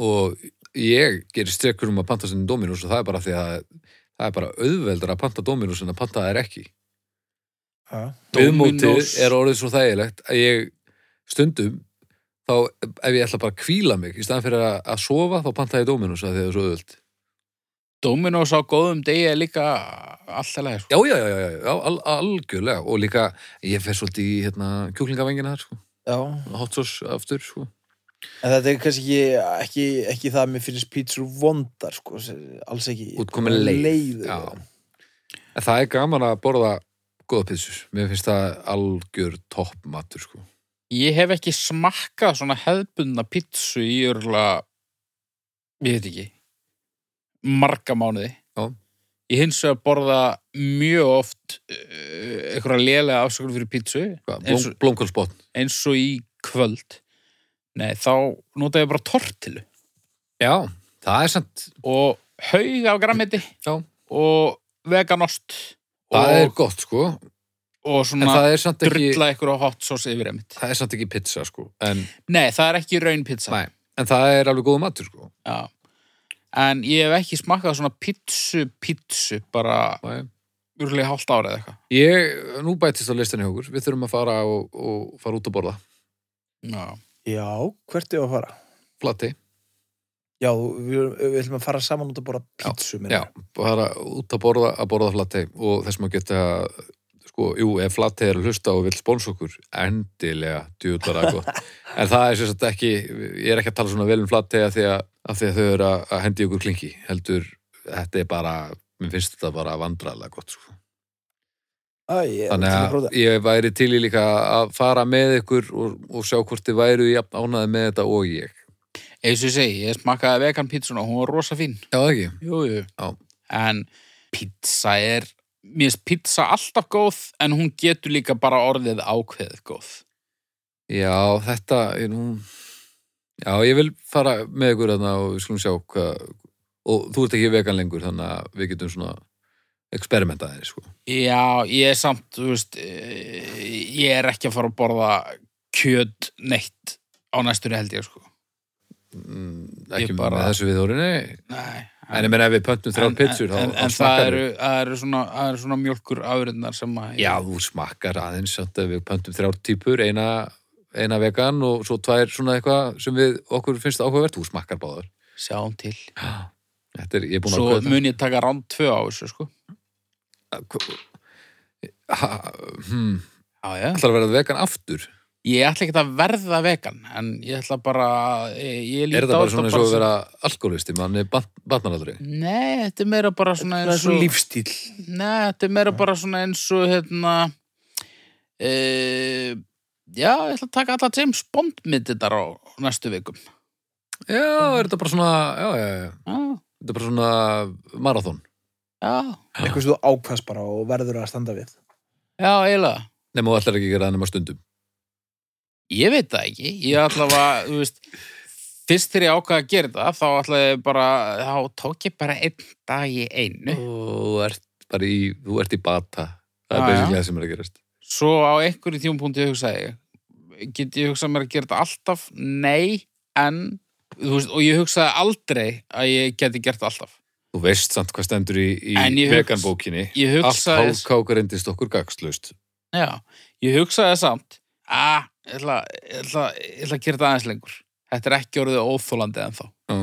Speaker 2: og ég gerir strekkur um að panta sinni Dominos og það er bara því að það er bara auðveldar að panta Dominos en að panta þær ekki
Speaker 1: já.
Speaker 2: Viðmótið
Speaker 3: Dominos.
Speaker 2: er orðið svo þægilegt að ég stundum þá ef ég ætla bara að kvíla mig í staðan fyrir að, að sofa þá panta ég Dominus að því að það er svo öðvöld
Speaker 3: Dominos á góðum degi er líka alltaf leið, sko.
Speaker 2: já, já, já, já, já al, algjörlega og líka ég fer svolítið í hérna, kjúklingavengina þar sko.
Speaker 1: Já,
Speaker 2: hot sauce aftur sko.
Speaker 1: en þetta er kannski ekki, ekki, ekki það að mér finnst pítsur vondar, sko, alls ekki.
Speaker 2: Útkomin leið.
Speaker 1: Leiður.
Speaker 2: Já. en það er gaman að borða góða pítsur, mér finnst það algjör toppmatur sko.
Speaker 3: Ég hef ekki smakkað svona hefðbundna pítsu í örgulega, ég veit ekki, marga mánuði.
Speaker 2: Já.
Speaker 3: Ég hins vegar borða mjög oft uh, einhverja lélega afsökun fyrir pítsu
Speaker 2: Hvað,
Speaker 3: Eins
Speaker 2: blóm,
Speaker 3: og-
Speaker 2: blómkálsbotn
Speaker 3: eins og í kvöld. Nei, þá nota ég bara tortilu
Speaker 2: já, það er sant
Speaker 3: og haug af grammiti
Speaker 2: Já.
Speaker 3: og veganost
Speaker 2: það
Speaker 3: og,
Speaker 2: er gott sko
Speaker 3: og
Speaker 2: en
Speaker 3: svona
Speaker 2: það er samt ekki
Speaker 3: drulla ykkur á hot sauce yfir emitt.
Speaker 2: það er samt ekki pizza sko en,
Speaker 3: Nei, það er ekki raun pizza.
Speaker 2: nei, en það er alveg góða matur sko
Speaker 3: Já. En ég hef ekki smakkað svona pítsu, pítsu, bara
Speaker 2: Nei.
Speaker 3: urlega hálft árið eða eitthvað.
Speaker 2: Ég, nú bætist á listan hjá okkur, við þurfum að fara og, og fara út að borða.
Speaker 3: Já.
Speaker 1: Já, hvert er að fara?
Speaker 2: Flatti,
Speaker 1: Já, við, við ætlum að fara saman út að borða pítsu.
Speaker 2: já, bara út að borða, að borða flatti og þess maður geta, sko, jú, ef flatti er að hlusta og vil spóns okkur, endilega djúðlar að gott. En það er sagt ekki, ég er ekki að tala svona vel um flatti að því að, að, því að þau eru að, að hendi okkur klingi, heldur, þetta er bara, mér finnst þetta bara vandrarlega gott, sko.
Speaker 1: Æ, ég,
Speaker 2: Þannig að ég væri til í líka að fara með ykkur og, og sjá hvort þið væru ánaði með þetta og ég.
Speaker 3: Eins og ég segi, ég smakkaði vegan pítsuna og hún var rosa fín.
Speaker 2: Já, ekki.
Speaker 3: Jú, jú.
Speaker 2: Já.
Speaker 3: En pizza er, mér finnst pizza alltaf góð, en hún getur líka bara orðið ákveðið góð.
Speaker 2: Já, þetta er nú... Já, ég vil fara með ykkur þarna og við skulum sjá hvað... Og þú ert ekki vegan lengur, þannig að við getum svona experimentaði, sko.
Speaker 3: Já, ég er samt, þú veist, eh, ég er ekki að fara að borða kjöt neitt á næstunni held ég, sko.
Speaker 2: Mm, ekki
Speaker 3: bara-
Speaker 2: með þessu. Nei. En ég menn ef við pöntum þrjár pitsur, þá,
Speaker 3: en,
Speaker 2: þá
Speaker 3: en það eru, eru svona, svona mjölkur afurðnar sem að
Speaker 2: Já, þú smakkar aðeins að við pöntum þrjár típur, eina, eina vegan og svo tvær svona eitthvað sem við okkur finnst áhugavert, þú smakkar báðar.
Speaker 3: sjáum til
Speaker 2: þetta er, er
Speaker 3: svo mun ég taka ránd tvö á þessu sko.
Speaker 2: Ha, hmm,
Speaker 3: já, já.
Speaker 2: ætlar að vera vegan aftur?
Speaker 3: Ég ætla ekki að verða vegan en ég ætla bara ég, ég lít
Speaker 2: Er þetta
Speaker 3: á
Speaker 2: bara svona eins og að vera alkoholisti, mann er batnaraldri?
Speaker 3: nei, þetta er meira bara svona
Speaker 1: Það er
Speaker 3: eins
Speaker 1: svo
Speaker 3: og
Speaker 1: lífstíl.
Speaker 3: nei, þetta er meira bara svona eins og hérna e, já, ég ætla að taka alla James Bond myndirnar á næstu vikum
Speaker 2: Já, er þetta bara svona, já, já, já,
Speaker 3: já,
Speaker 2: þetta er bara svona marathon.
Speaker 3: já,
Speaker 1: Eitthvað sem þú ákvæðst bara og verður að standa við.
Speaker 3: já, eiginlega
Speaker 2: Nefnum þú ætlar ekki að gera það nema stundum.
Speaker 3: Ég veit það ekki, ég ætla að, þú veist, fyrst þegar ég ákvaði að gera það, þá ætla ég bara, þá tók ég bara einn dag í einu.
Speaker 2: Og þú ert bara í, þú ert í bata. Það er basically það sem er að gerast.
Speaker 3: Svo á einhverju tímapunkti hugsaði ég, get ég hugsað mér að gera þetta alltaf? Nei, en, þú veist, og ég hugsaði aldrei að ég geti gert það alltaf.
Speaker 2: Þú veist samt hvað stendur í, í veganbókinni. Allt
Speaker 3: hugsaði,
Speaker 2: hálfkák reyndist okkur gagslaust.
Speaker 3: já, ég hugsaði samt, að, ég ætla, að gera þetta aðeins lengur. Þetta er ekki orðið óþólandi ennþá.
Speaker 2: Já.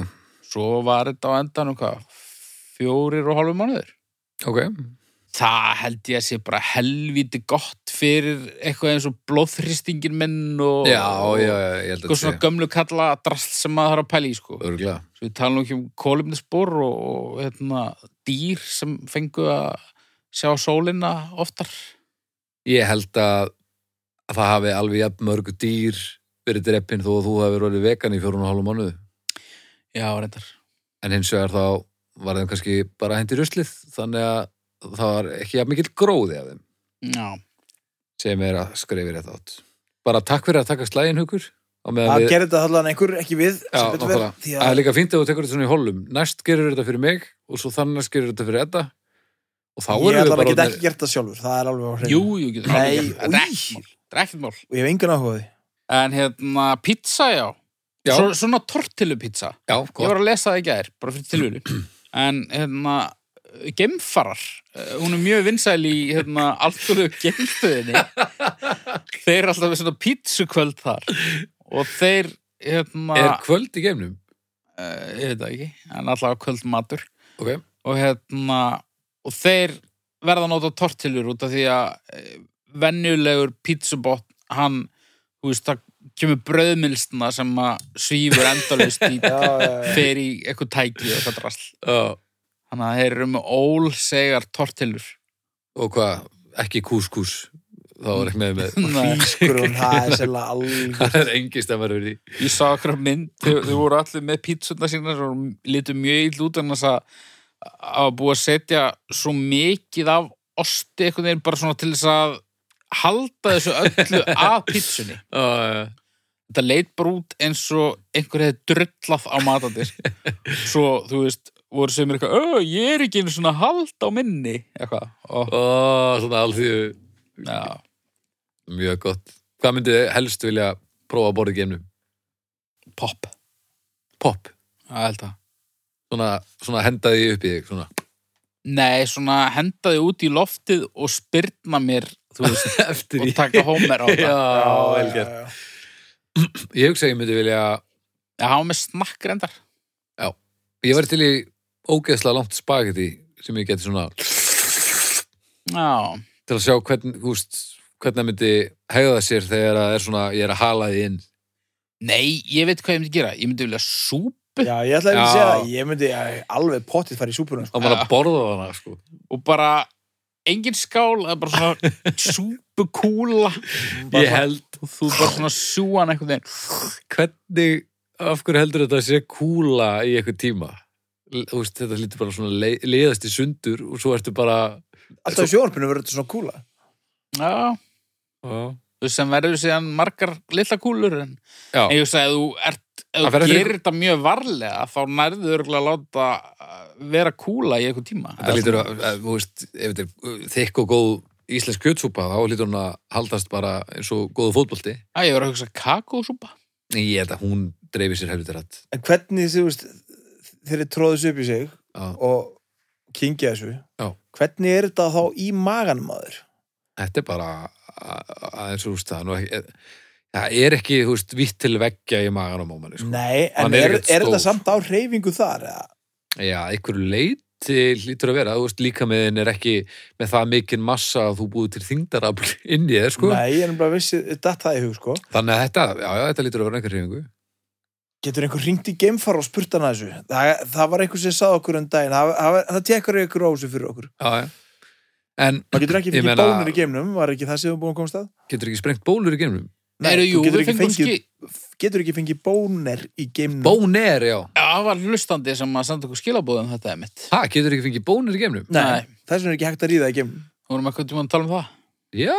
Speaker 3: Svo var þetta á endanum hvað, fjórir og hálfu mánuður.
Speaker 2: Ok.
Speaker 3: það held ég að sé bara helviti gott fyrir eitthvað eins og blóðþristingin minn og,
Speaker 2: Já,
Speaker 3: og
Speaker 2: já, já,
Speaker 3: eitthvað svona gömlu kalla drast sem maður þarf að pæla í sko. Við talum ekki um kólumnisspor og, og hérna, dýr sem fengu að sjá sólina oftar.
Speaker 2: Ég held að, að það hafi alveg jafn mörg dýr verið dreppin þó að þú hafi verið vegan í fjórun og hálfu mánuðu.
Speaker 3: Já, reyndar.
Speaker 2: En hins vegar þá var þeim kannski bara hendi ruslið, þannig að það var ekki jafn mikill gróði af þeim
Speaker 3: Já,
Speaker 2: sem er að skrifa rétt átt. Bara takk fyrir að taka slægin hugur.
Speaker 1: Það
Speaker 2: við-
Speaker 1: gerir þetta allan einhver ekki við.
Speaker 2: Já,
Speaker 1: því
Speaker 2: Það er
Speaker 1: að
Speaker 2: líka fínt að þú tekur þetta svona í holum. Næst gerir þetta fyrir mig og svo þannig gerir þetta fyrir þetta. Og þá
Speaker 1: ég
Speaker 2: erum við
Speaker 1: allan
Speaker 2: bara
Speaker 1: að geta ekki gert það sjálfur. Það er alveg á hreinu.
Speaker 3: jú, jú, getur
Speaker 1: Nei,
Speaker 3: alveg Þetta er ekkert mál. Er.
Speaker 1: Og ég hef engan áhuga á því.
Speaker 3: En hérna, pizza, já.
Speaker 2: Já.
Speaker 3: Svo, svona tortilupizza.
Speaker 2: Já,
Speaker 3: Ég
Speaker 2: gott.
Speaker 3: var að lesa það í gær, bara fyrir tilvílu. en hérna, gemfarar Eh, hún er mjög vinsæl í hérna, alltölu gemstöðinni þeir eru alltaf svona pítsukvöld þar og þeir hérna,
Speaker 2: Er kvöld í geimnum?
Speaker 3: uh, ég veit það ekki, en alltaf kvöld matur
Speaker 2: Ok.
Speaker 3: og hérna og þeir verða að nota tortilur út af því að venjulegur pítsubot hann, þú veist, það kemur brauðmilsna sem að svífur endalist í fer í eitthvað tæki og eitthvað drasl þannig að þeir eru með ólsegar tortilur
Speaker 2: Og hvað? Ekki kúskús. þá er ekki með með.
Speaker 1: Ískurun, það er sérlega alveg
Speaker 2: það er engi stemmar við því
Speaker 3: Ég sá okkur mynd, þau, voru allir með pítsuna sína og litu mjög ill út en þess að að búið að setja svo mikið af osti einhvern veginn bara svona til þess að halda þessu öllu af pítsunni.
Speaker 2: uh,
Speaker 3: Þetta leit bara út eins og einhver hefði drullað á matadisk. Svo, þú veist, voru sem er eitthvað, "Ö, ég er ekki einu svona hald á minni, eitthvað. Og,
Speaker 2: og svona alþýðu
Speaker 3: já,
Speaker 2: mjög gott hvað myndið helst vilja prófa að borða í geimnum?
Speaker 3: pop.
Speaker 2: Pop,
Speaker 3: Það held að.
Speaker 2: svona, svona hendaði upp í þig svona.
Speaker 3: Nei, svona hendaði út í loftið og spyrna mér, veist,
Speaker 2: eftir
Speaker 3: og taka hómer á það.
Speaker 2: já, vel gert ég hugsa að ég myndi vilja
Speaker 3: Já, hann var með snakk reyndar.
Speaker 2: ég væri til í ógeðslega langt spagetti sem ég geti svona
Speaker 3: Já,
Speaker 2: til að sjá hvern, húst, hvernig það myndi hegða sér þegar það er svona, ég er að hala því inn
Speaker 3: nei, ég veit hvað ég myndi gera. Ég myndi vilja súpu
Speaker 1: Já, ég ætla ekki að
Speaker 2: Já.
Speaker 1: segja það, ég myndi ja, alveg pottið fara í súpunum
Speaker 2: og
Speaker 1: sko.
Speaker 2: maður
Speaker 3: Já.
Speaker 2: að borða hana sko.
Speaker 3: og bara engin skál, það er bara svona súpukúla.
Speaker 2: Ég held
Speaker 3: og þú bara svona einhvern veginn.
Speaker 2: hvernig, af hverju heldur þetta að sé kúla í eitthvað tíma? Veist, þetta lítur bara svona leið, leiðast í sundur og svo ertu bara
Speaker 1: Alltaf í sjónarpinu verður þetta svona kúla.
Speaker 3: Já,
Speaker 2: já,
Speaker 3: þú sem verður síðan margar litla kúlur en
Speaker 2: já,
Speaker 3: en ég hugsa að þú ert ef
Speaker 2: Það
Speaker 3: þú gerir þetta mjög varlega þá nærðu örgulega að láta uh, vera kúla í einhvern tíma.
Speaker 2: Þetta lítur að, að þú veist, ef þetta er uh, þykk og góð íslensk kjötsúpa þá lítur hún að haldast bara eins og góðu fótbolti.
Speaker 3: Æ, ég var að hugsa kakósúpa.
Speaker 2: Ég held að hún dreifir sér helviti rætt.
Speaker 1: En hvernig, þú veist, þeir tróðis upp í sig
Speaker 2: já,
Speaker 1: og kingja þessu
Speaker 2: Já.
Speaker 1: Hvernig er þetta þá í maganum maður?
Speaker 2: þetta er bara að- aðeins, þú veist, það er nú ekki það er ekki, þú veist, vitt til veggja í maganum á manni, sko.
Speaker 1: Nei, en
Speaker 2: Hann er
Speaker 1: er, er, þetta samt á reyfingu þar? eða?
Speaker 2: Já, einhverju leiti lítur að vera, þú veist, líka meðin er ekki með það mikinn massa að þú búið til þingdarafl inn í þér, sko.
Speaker 1: Nei, ég er bara vissi, datt það í hug, sko
Speaker 2: Þannig að þetta, já, já, þetta lítur að vera einhver reyfingu.
Speaker 1: Getur einhver ringt í geimfara og spurt hana þessu? Það, það var einhver sem sagði okkur um daginn Það, það, það tekur einhver þessu fyrir okkur
Speaker 2: Já, já. En
Speaker 1: Það getur ekki fengið bónur í geimnum Var ekki það sem þú búin að komast að?
Speaker 2: getur ekki sprengt bólur í geimnum?
Speaker 3: Nei, jú,
Speaker 1: þú getur ekki, fengið,
Speaker 3: ski
Speaker 1: getur ekki fengið bónir í geimnum
Speaker 2: Bóner, já.
Speaker 3: Já, það var hlustandi sem að senda okkur skilabóðum þetta er mitt
Speaker 2: Ha, getur ekki fengið bónir í geimnum?
Speaker 1: Nei, þess vegna er ekki hægt að ríða í geimnum
Speaker 3: Þú vorum eitthvað tíma að tala um það
Speaker 2: Já,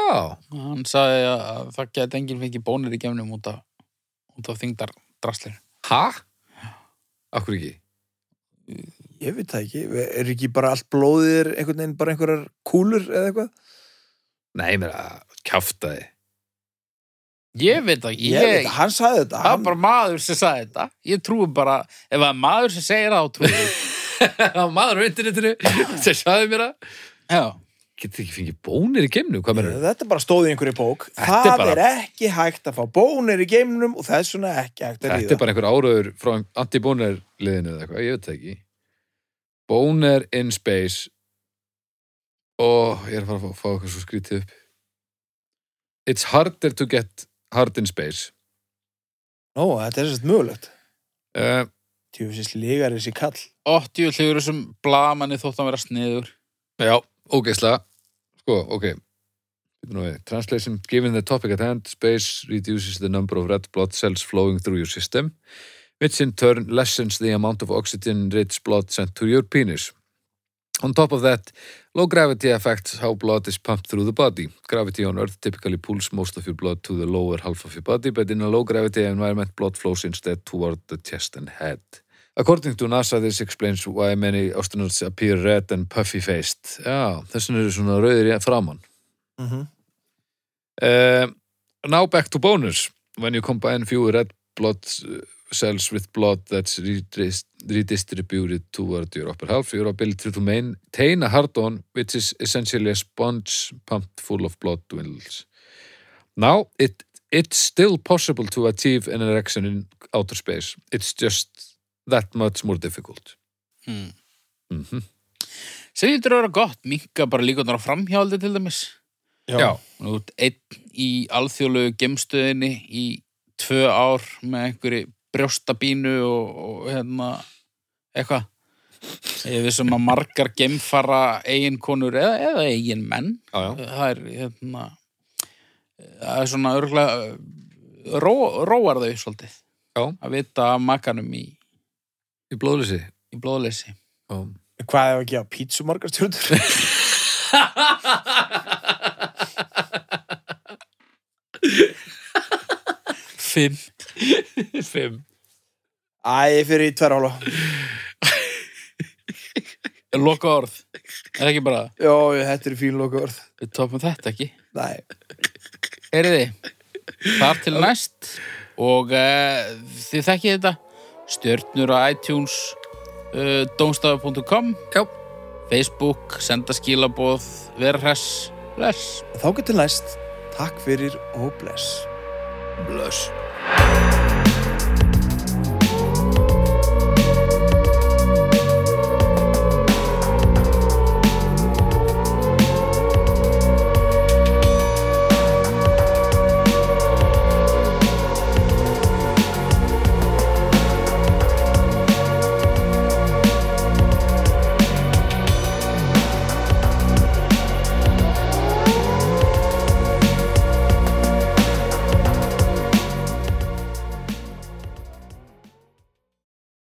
Speaker 3: Hann sagði að það geti enginn fengið bónir í gefnum út af, út af þingdar draslir.
Speaker 2: ha? Akkur ekki?
Speaker 1: Ég veit það ekki, er ekki bara allt blóðir einhvern veginn bara einhverjar kúlur eða eitthvað?
Speaker 2: Nei, mér að kjafta þið.
Speaker 3: Ég veit það ekki.
Speaker 1: Ég veit það, hann sagði þetta
Speaker 3: Það
Speaker 1: hann,
Speaker 3: var bara maður sem sagði þetta. Ég trúi bara, ef það er maður sem segir það, þá trúi ég.
Speaker 2: Það var maður á internetinu sem sagði mér að
Speaker 3: Já.
Speaker 2: getur ekki fengið bónir í geimnum? Hvað mér
Speaker 1: Þetta er bara stóð í einhverju bók
Speaker 2: Þetta
Speaker 1: Það
Speaker 2: er bara-
Speaker 1: er ekki hægt að fá bónir í geimnum og þess vegna ekki hægt að
Speaker 2: Þetta
Speaker 1: ríða
Speaker 2: er bara einhver áraður frá anti-bóner liðinu eða eitthvað, ég veit það ekki. Bóner in space og ég er að fara að fá, fá eitthvað svo skrítið upp. It's harder to get hard in space.
Speaker 1: Nó, þetta er sérst mögulegt
Speaker 2: Uh,
Speaker 1: Tjófisins lígar þessi kall
Speaker 3: 80 hlugur sem blamanni þótt að vera sniður.
Speaker 2: já, ógeðslega. Sko, ok. Translation, given the topic at hand, space reduces the number of red blood cells flowing through your system, which in turn lessens the amount of oxygen-rich blood sent to your penis. On top of that, low gravity affects how blood is pumped through the body. Gravity on Earth typically pulls most of your blood to the lower half of your body, but in a low gravity environment, blood flows instead toward the chest and head. According to NASA, this explains why many astronauts appear red and puffy-faced. Já, þessin eru svona rauðir í framann.
Speaker 1: mm -hmm.
Speaker 2: Uh, now back to bonus. When you combine fewer red blood uh, cells with blood that's redis- redistributed toward your upper half, your ability to maintain a hard-on, which is essentially a sponge pumped full of blood dwindles. Now, it, it's still possible to achieve an erection in outer space. It's just that much more difficult.
Speaker 3: Hmm.
Speaker 2: Mm
Speaker 3: Sem þetta er að vera gott, minka bara líkunar á framhjáldi til dæmis.
Speaker 2: Já.
Speaker 3: Nú, ert einn í alþjóðlegu gemstöðinni í tvö ár með einhverju brjóstabínu og, og hérna, eitthvað. Ég vissum að margar gemfara eiginkonur eða, eða eigin menn.
Speaker 2: Já, já.
Speaker 3: Það er, hérna, það er svona örgulega, ró, róar þau svolítið.
Speaker 2: Já.
Speaker 3: Að vita af makanum í,
Speaker 2: Í blóðlýsi.
Speaker 3: í blóðleysi.
Speaker 2: Já.
Speaker 1: Hvað ef ekki að pítsu margar stjórnur?
Speaker 3: Fimm.
Speaker 2: Fimm.
Speaker 1: Æ, fyrir tverra hálfa.
Speaker 3: Loka orð. Er ekki bara,
Speaker 1: Jó, þetta er fín loka orð.
Speaker 3: við topum þetta ekki.
Speaker 1: Nei.
Speaker 3: Heyriði, þar til næst og uh, þið þekkið þetta stjörnur á iTunes uh, domstafa.com
Speaker 2: Já.
Speaker 3: Facebook, senda skilaboð vera hress, bless
Speaker 1: Þá getur næst. Takk fyrir og bless.
Speaker 2: Blöss. Bye.